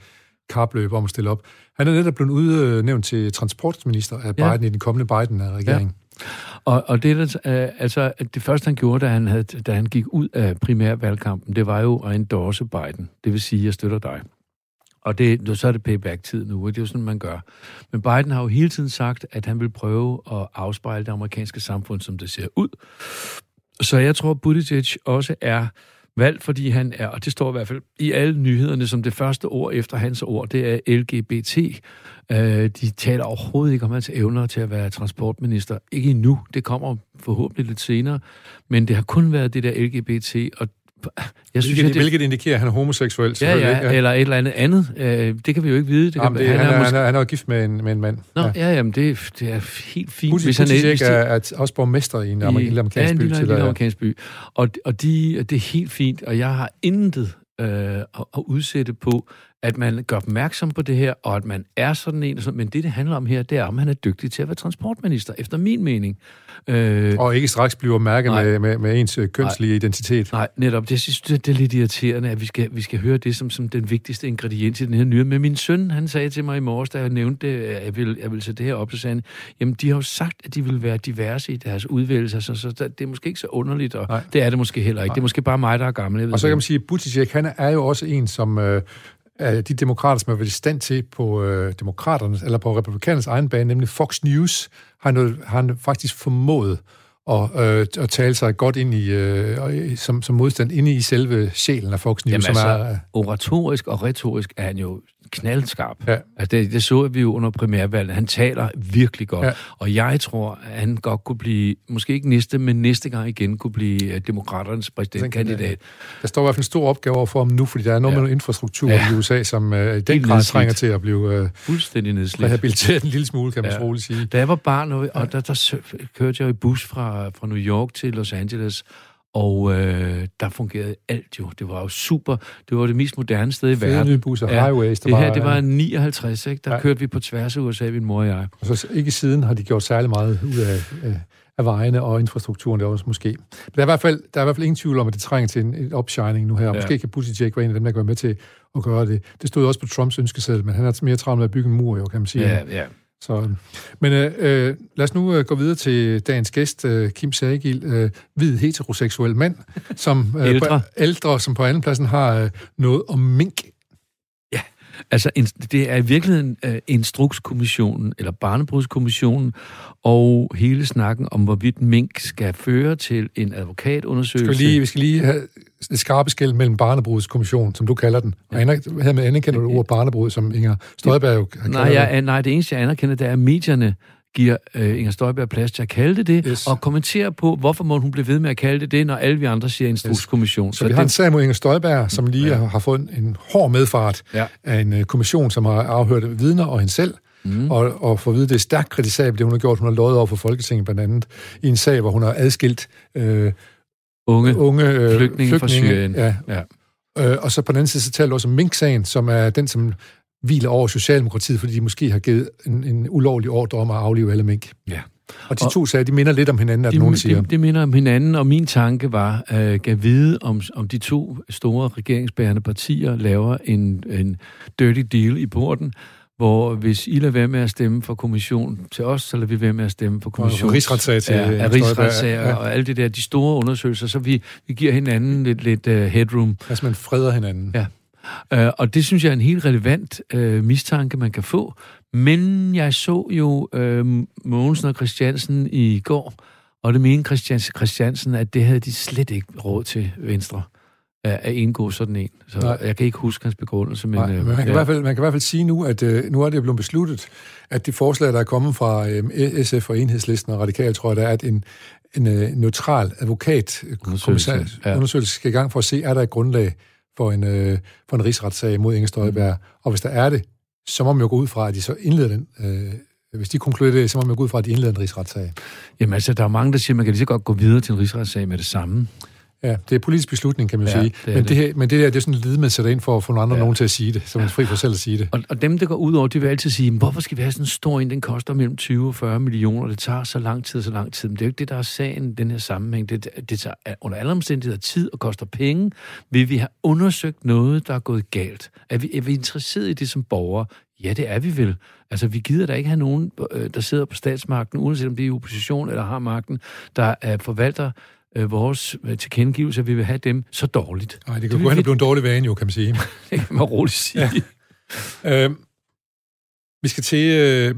kapløb om at stille op. Han er netop blevet udnævnt til transportminister af Biden ja. i den kommende Biden-regering. Ja. Og, og det, uh, altså, det første, han gjorde, da han, havde, da han gik ud af primærvalgkampen, det var jo at endorse Biden. Det vil sige, at jeg støtter dig. Og det, så er det payback-tid nu, og det er jo sådan, man gør. Men Biden har jo hele tiden sagt, at han vil prøve at afspejle det amerikanske samfund, som det ser ud. Så jeg tror, Buttigieg også er valgt, fordi han er, og det står i hvert fald i alle nyhederne som det første ord efter hans ord, det er LGBT. Øh, de taler overhovedet ikke om hans evner til at være transportminister. Ikke endnu, det kommer forhåbentlig lidt senere, men det har kun været det der LGBT, og jeg synes, hvilket, det, hvilket indikerer, at han er homoseksuel. Ja, ja, ja, eller et eller andet andet. Øh, det kan vi jo ikke vide. Det jamen, kan, det, han, er, han, er, måske... han er jo gift med en, med en mand. Nå, ja, ja jamen, det, det er helt fint. Putin, hvis han er, hvis er, er også borgmester i en i, amerikansk ja, by. En lille amerikansk by. Og, og de, det er helt fint, og jeg har intet øh, at, at udsætte på, at man gør opmærksom på det her, og at man er sådan en. Men det, det handler om her, det er, om han er dygtig til at være transportminister, efter min mening. Øh, og ikke straks bliver mærket med, med, med ens øh, kønslige nej, identitet. Nej, netop. Det, synes, det, det er lidt irriterende, at vi skal, vi skal høre det som, som den vigtigste ingrediens i den her nyhed. Men min søn, han sagde til mig i morges, da jeg nævnte det, at jeg vil, jeg vil sætte det her op, så sagde han, jamen de har jo sagt, at de vil være diverse i deres udvælgelser, så, så det er måske ikke så underligt, og nej. det er det måske heller ikke. Nej. Det er måske bare mig, der er gammel. og så kan man sige, at Buttigieg, han er jo også en, som... Øh, af de demokrater, som har været i stand til på øh, demokraternes, eller på republikanernes egen bane, nemlig Fox News, har han, har han faktisk formået at, øh, at tale sig godt ind i, øh, som, som modstand inde i selve sjælen af Fox News. Jamen som altså, er, øh, oratorisk og retorisk er han jo knaldskarp. Ja. Altså, det, det så vi jo under primærvalget. Han taler virkelig godt. Ja. Og jeg tror, at han godt kunne blive, måske ikke næste, men næste gang igen kunne blive øh, demokraternes præsidentkandidat. Der står i hvert fald en stor opgave for ham nu, fordi der er noget ja. med infrastruktur ja. i USA, som uh, i den grad trænger til at blive uh, fuldstændig nedslidt. rehabiliteret en lille smule, kan man ja. roligt sige. Da jeg var barn, og ja. der, der kørte jeg i bus fra, fra New York til Los Angeles, og øh, der fungerede alt jo. Det var jo super. Det var det mest moderne sted i verden. Fede busser, ja, highways. Det, det her, det var 59, ikke? Der ja. kørte vi på tværs af USA, min mor og jeg. Og så ikke siden har de gjort særlig meget ud af, af vejene og infrastrukturen der også måske. Men der er, i hvert fald, der er i hvert fald ingen tvivl om, at det trænger til en, en opshining nu her. Ja. Måske kan Buttigieg være en af dem, der går med til at gøre det. Det stod også på Trumps ønskeseddel, men han er mere travlt med at bygge en mur, jo, kan man sige. Ja, ja. Så, men øh, øh, lad os nu øh, gå videre til dagens gæst, øh, Kim Sagil, øh, hvid heteroseksuel mand, som øh, ældre. På, ældre, som på anden pladsen har øh, noget om mink. Ja, altså en, det er i virkeligheden øh, Instrukskommissionen, eller Barnebrudskommissionen, og hele snakken om, hvorvidt mink skal føre til en advokatundersøgelse. Skal vi, lige, vi skal lige have det skarpe skæld mellem Barnebrudskommissionen, som du kalder den. Og her med anerkender du ordet barnebrud, som Inger Støjberg jo nej, jeg, nej, det eneste, jeg anerkender, det er, at medierne giver øh, Inger Støjberg plads til at kalde det det, yes. og kommentere på, hvorfor må hun blive ved med at kalde det det, når alle vi andre siger instrukskommission. Yes. Så, så vi det... har en sag mod Inger Støjberg, som lige ja. har fået en hård medfart ja. af en uh, kommission, som har afhørt vidner og hende selv, mm. og, og få at vide, det er stærkt kritisabelt, det hun har gjort. Hun har lovet over for Folketinget blandt andet, i en sag, hvor hun har adskilt øh, unge, unge øh, flygtninge, flygtninge fra Syrien. Ja. ja. Øh, og så på den anden side, så taler du også om Mink-sagen, som er den, som hviler over Socialdemokratiet, fordi de måske har givet en, en ulovlig ordre om at aflive alle mink. Ja. Og de og, to sager, de minder lidt om hinanden, at de, nogen siger. De, de minder om hinanden, og min tanke var, at uh, at vide, om, om de to store regeringsbærende partier laver en, en dirty deal i porten, hvor hvis I lader være med at stemme for kommission til os, så lader vi være med at stemme for kommission. Og rigsretssag til ja, Inger rigsretssager. Ja. og alle det der, de store undersøgelser, så vi, vi giver hinanden lidt, lidt uh, headroom. Altså, man freder hinanden. Ja. Uh, og det synes jeg er en helt relevant uh, mistanke, man kan få. Men jeg så jo uh, Mogensen og Christiansen i går, og det mente Christian, Christiansen, at det havde de slet ikke råd til Venstre at at indgå sådan en. Så Nej. jeg kan ikke huske hans begrundelse, men... Nej, øh, men man kan, ja. i hvert fald, man kan i hvert fald sige nu, at øh, nu er det blevet besluttet, at de forslag, der er kommet fra øh, SF og Enhedslisten og Radikal, tror jeg, der er, at en, en øh, neutral advokat Undersøgelse, ja. undersøgelse skal i gang for at se, er der et grundlag for en, øh, for en rigsretssag mod Inger Støjberg. Mm. Og hvis der er det, så må man jo gå ud fra, at de så indleder den. Øh, hvis de konkluderer det, så må man gå ud fra, at de indleder en rigsretssag. Jamen altså, der er mange, der siger, at man kan lige så godt gå videre til en rigsretssag med det samme. Ja, det er politisk beslutning, kan man Ja, sige. det men, det. det her, men det der, det er sådan et led, man sætter ind for at få nogle andre Ja. nogen til at sige det, så man er fri for selv at sige det. Og, og dem, der går ud over, de vil altid sige, "Men hvorfor skal vi have sådan en stor en, den koster mellem 20 og 40 millioner, det tager så lang tid og så lang tid. Men det er jo ikke det, der er sagen den her sammenhæng. Det, det tager under alle omstændigheder tid og koster penge. Vil vi have undersøgt noget, der er gået galt? Er vi, er vi interesseret i det som borgere? Ja, det er vi vel. Altså, vi gider da ikke have nogen, øh, der sidder på statsmagten, uanset om det er i opposition eller har magten, der er forvalter øh, vores øh, tilkendegivelse, at vi vil have dem så dårligt. Nej, det kan vil gå hen og blive en dårlig vane, jo, kan man sige. Det kan man roligt sige. Ja. Øh, vi skal til... Øh,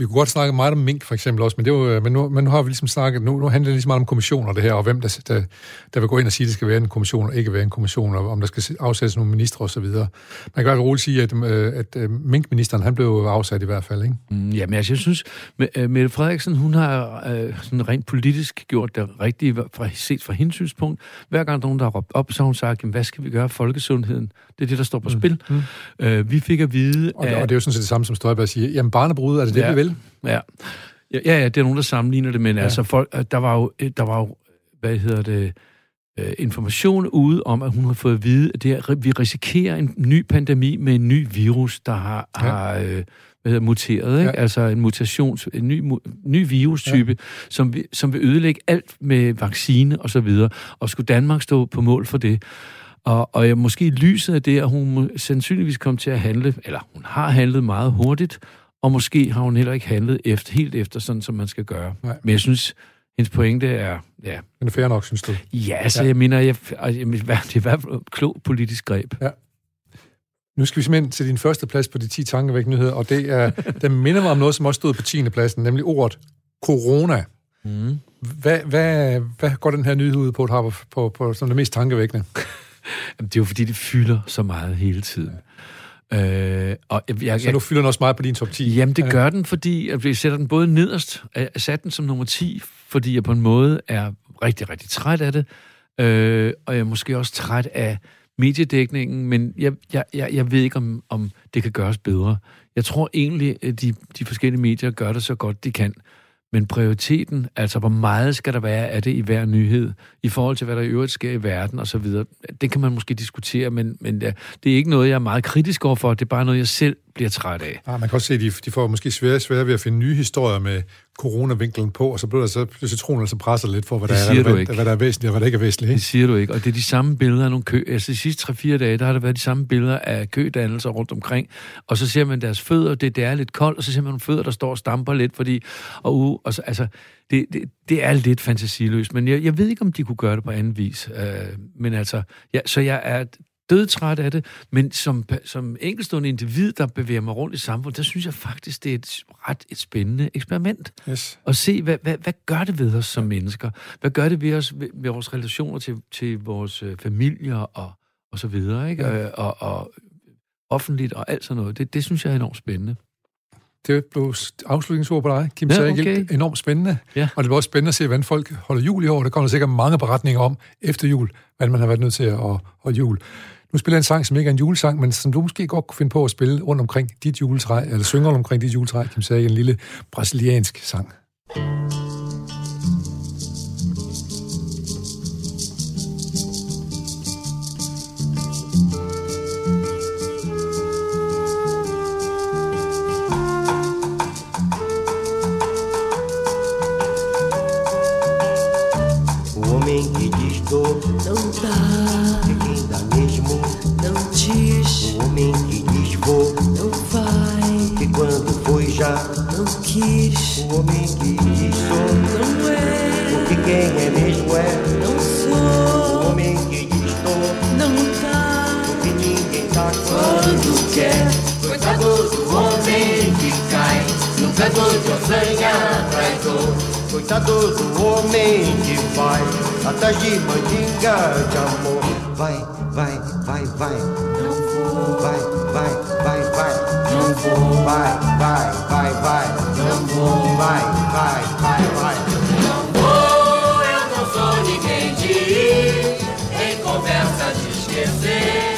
vi kunne godt snakke meget om mink, for eksempel også, men, det var, øh, men, nu, men nu har vi ligesom snakket... Nu, nu handler det ligesom meget om kommissioner, det her, og hvem der, der, der vil gå ind og sige, at det skal være en kommission, og ikke være en kommission, og om der skal afsættes nogle ministre osv. Man kan godt roligt sige, at, øh, at, at minkministeren, han blev afsat i hvert fald, ikke? Mm, Jamen, altså, jeg synes, Mette Frederiksen, hun har øh, sådan rent politisk gjort det rigtige, fra, set fra hendes synspunkt. Hver gang der er nogen, der har råbt op, så har hun sagt, jamen, hvad skal vi gøre for folkesundheden? Det er det, der står på mm. spil. Mm. Øh, vi fik at vide, Og, og det er jo sådan set det samme, som Støjberg siger. Jamen, barnebrud, er det det, Ja. vi vil? Ja. Ja, ja, det er nogen, der sammenligner det, men ja. Altså, folk, øh, der var jo, øh, der var jo, hvad hedder det, øh, information ude om, at hun har fået at vide, at det er, vi risikerer en ny pandemi med en ny virus, der har, ja. Har øh, hvad hedder, muteret, ikke? Ja. Altså en mutation, en ny, ny virustype, ja. som, vi, som vil ødelægge alt med vaccine og så videre, og skulle Danmark stå på mål for det? Og, og jeg, måske lyset af det, at hun sandsynligvis kom til at handle, eller hun har handlet meget hurtigt, og måske har hun heller ikke handlet efter, helt efter sådan, som man skal gøre. Nej. Men jeg synes, hendes pointe er, ja, det er fair nok, synes du? ja, altså, Ja. ja. jeg mener, jeg, jeg, det er i hvert fald et klogt politisk greb. Nu skal vi simpelthen til din første plads på de 10 tankevækkende nyheder, og det er, den minder mig om noget, som også stod på 10. pladsen, nemlig ordet corona. Mm. Hvad, hvad, hvad går den her nyhed ud på, på, på, på som det mest tankevækkende? Jamen, det er jo fordi, det fylder så meget hele tiden. Øh, og jeg, jeg, Så nu fylder den også meget på din top 10. Jamen, det Ja. gør den, fordi vi sætter den både nederst, jeg satte den som nummer 10, fordi jeg på en måde er rigtig, rigtig træt af det, øh, og jeg er måske også træt af mediedækningen, men jeg, jeg, jeg, jeg ved ikke, om, om det kan gøres bedre. Jeg tror egentlig, at de, de forskellige medier gør det så godt, de kan. Men prioriteten, altså hvor meget skal der være af det i hver nyhed, i forhold til hvad der i øvrigt sker i verden og så videre, det kan man måske diskutere, men, men det, det er ikke noget, jeg er meget kritisk overfor, det er bare noget, jeg selv bliver træt af. Ah, man kan også se, at de, de får måske svære, svære ved at finde nye historier med coronavinklen på, og så bliver der så citronen altså presser lidt for, hvad Det der, er relevant, hvad der er væsentligt og hvad der ikke er væsentligt. Det Ikke? siger du ikke. Og det er de samme billeder af nogle kø. Altså de sidste 3-4 dage, der har der været de samme billeder af kødannelser rundt omkring. Og så ser man deres fødder, det, det er lidt koldt, og så ser man nogle fødder, der står og stamper lidt, fordi... Og, uh, og så, altså, det, det, det er lidt fantasiløst, men jeg, jeg ved ikke, om de kunne gøre det på anden vis. Uh, men altså, ja, så jeg er dødtræt af det, men som, som enkeltstående individ, der bevæger mig rundt i samfundet, der synes jeg faktisk, det er et ret et spændende eksperiment Yes. og se, hvad, hvad, hvad gør det ved os som mennesker? Hvad gør det ved os, ved, ved vores relationer til, til vores øh, familier og, og så videre, ikke? Ja. Ja. Øh, og, og offentligt og alt sådan noget. Det, det synes jeg er enormt spændende. Det blev afslutningsord på dig, Kim Ja, Sager. okay. Enormt spændende. Ja. Og det bliver også spændende at se, hvordan folk holder jul i år. Der kommer sikkert mange beretninger om efter jul, hvad man har været nødt til at holde jul. Nu spiller jeg en sang, som ikke er en julesang, men som du måske godt kunne finde på at spille rundt omkring dit juletræ, eller synge rundt omkring dit juletræ, Kim Sager, en lille brasiliansk sang. O não quis, O homem que diz sou, não é, porque quem é mesmo é. não O sou, homem que estou, não tá porque ninguém tá quando quer. Coitado do homem que cai no canto de ossanha traidor. Coitado do homem que vai atrás de mandinga de amor. Vai, vai, vai, vai. Não vou, Vai, vai, vai, vai. Não vou, Vai, vai, vai, vai. não vou, Vai, vai, vai, vai. Oh, eu não sou ninguém de ir em conversa de esquecer.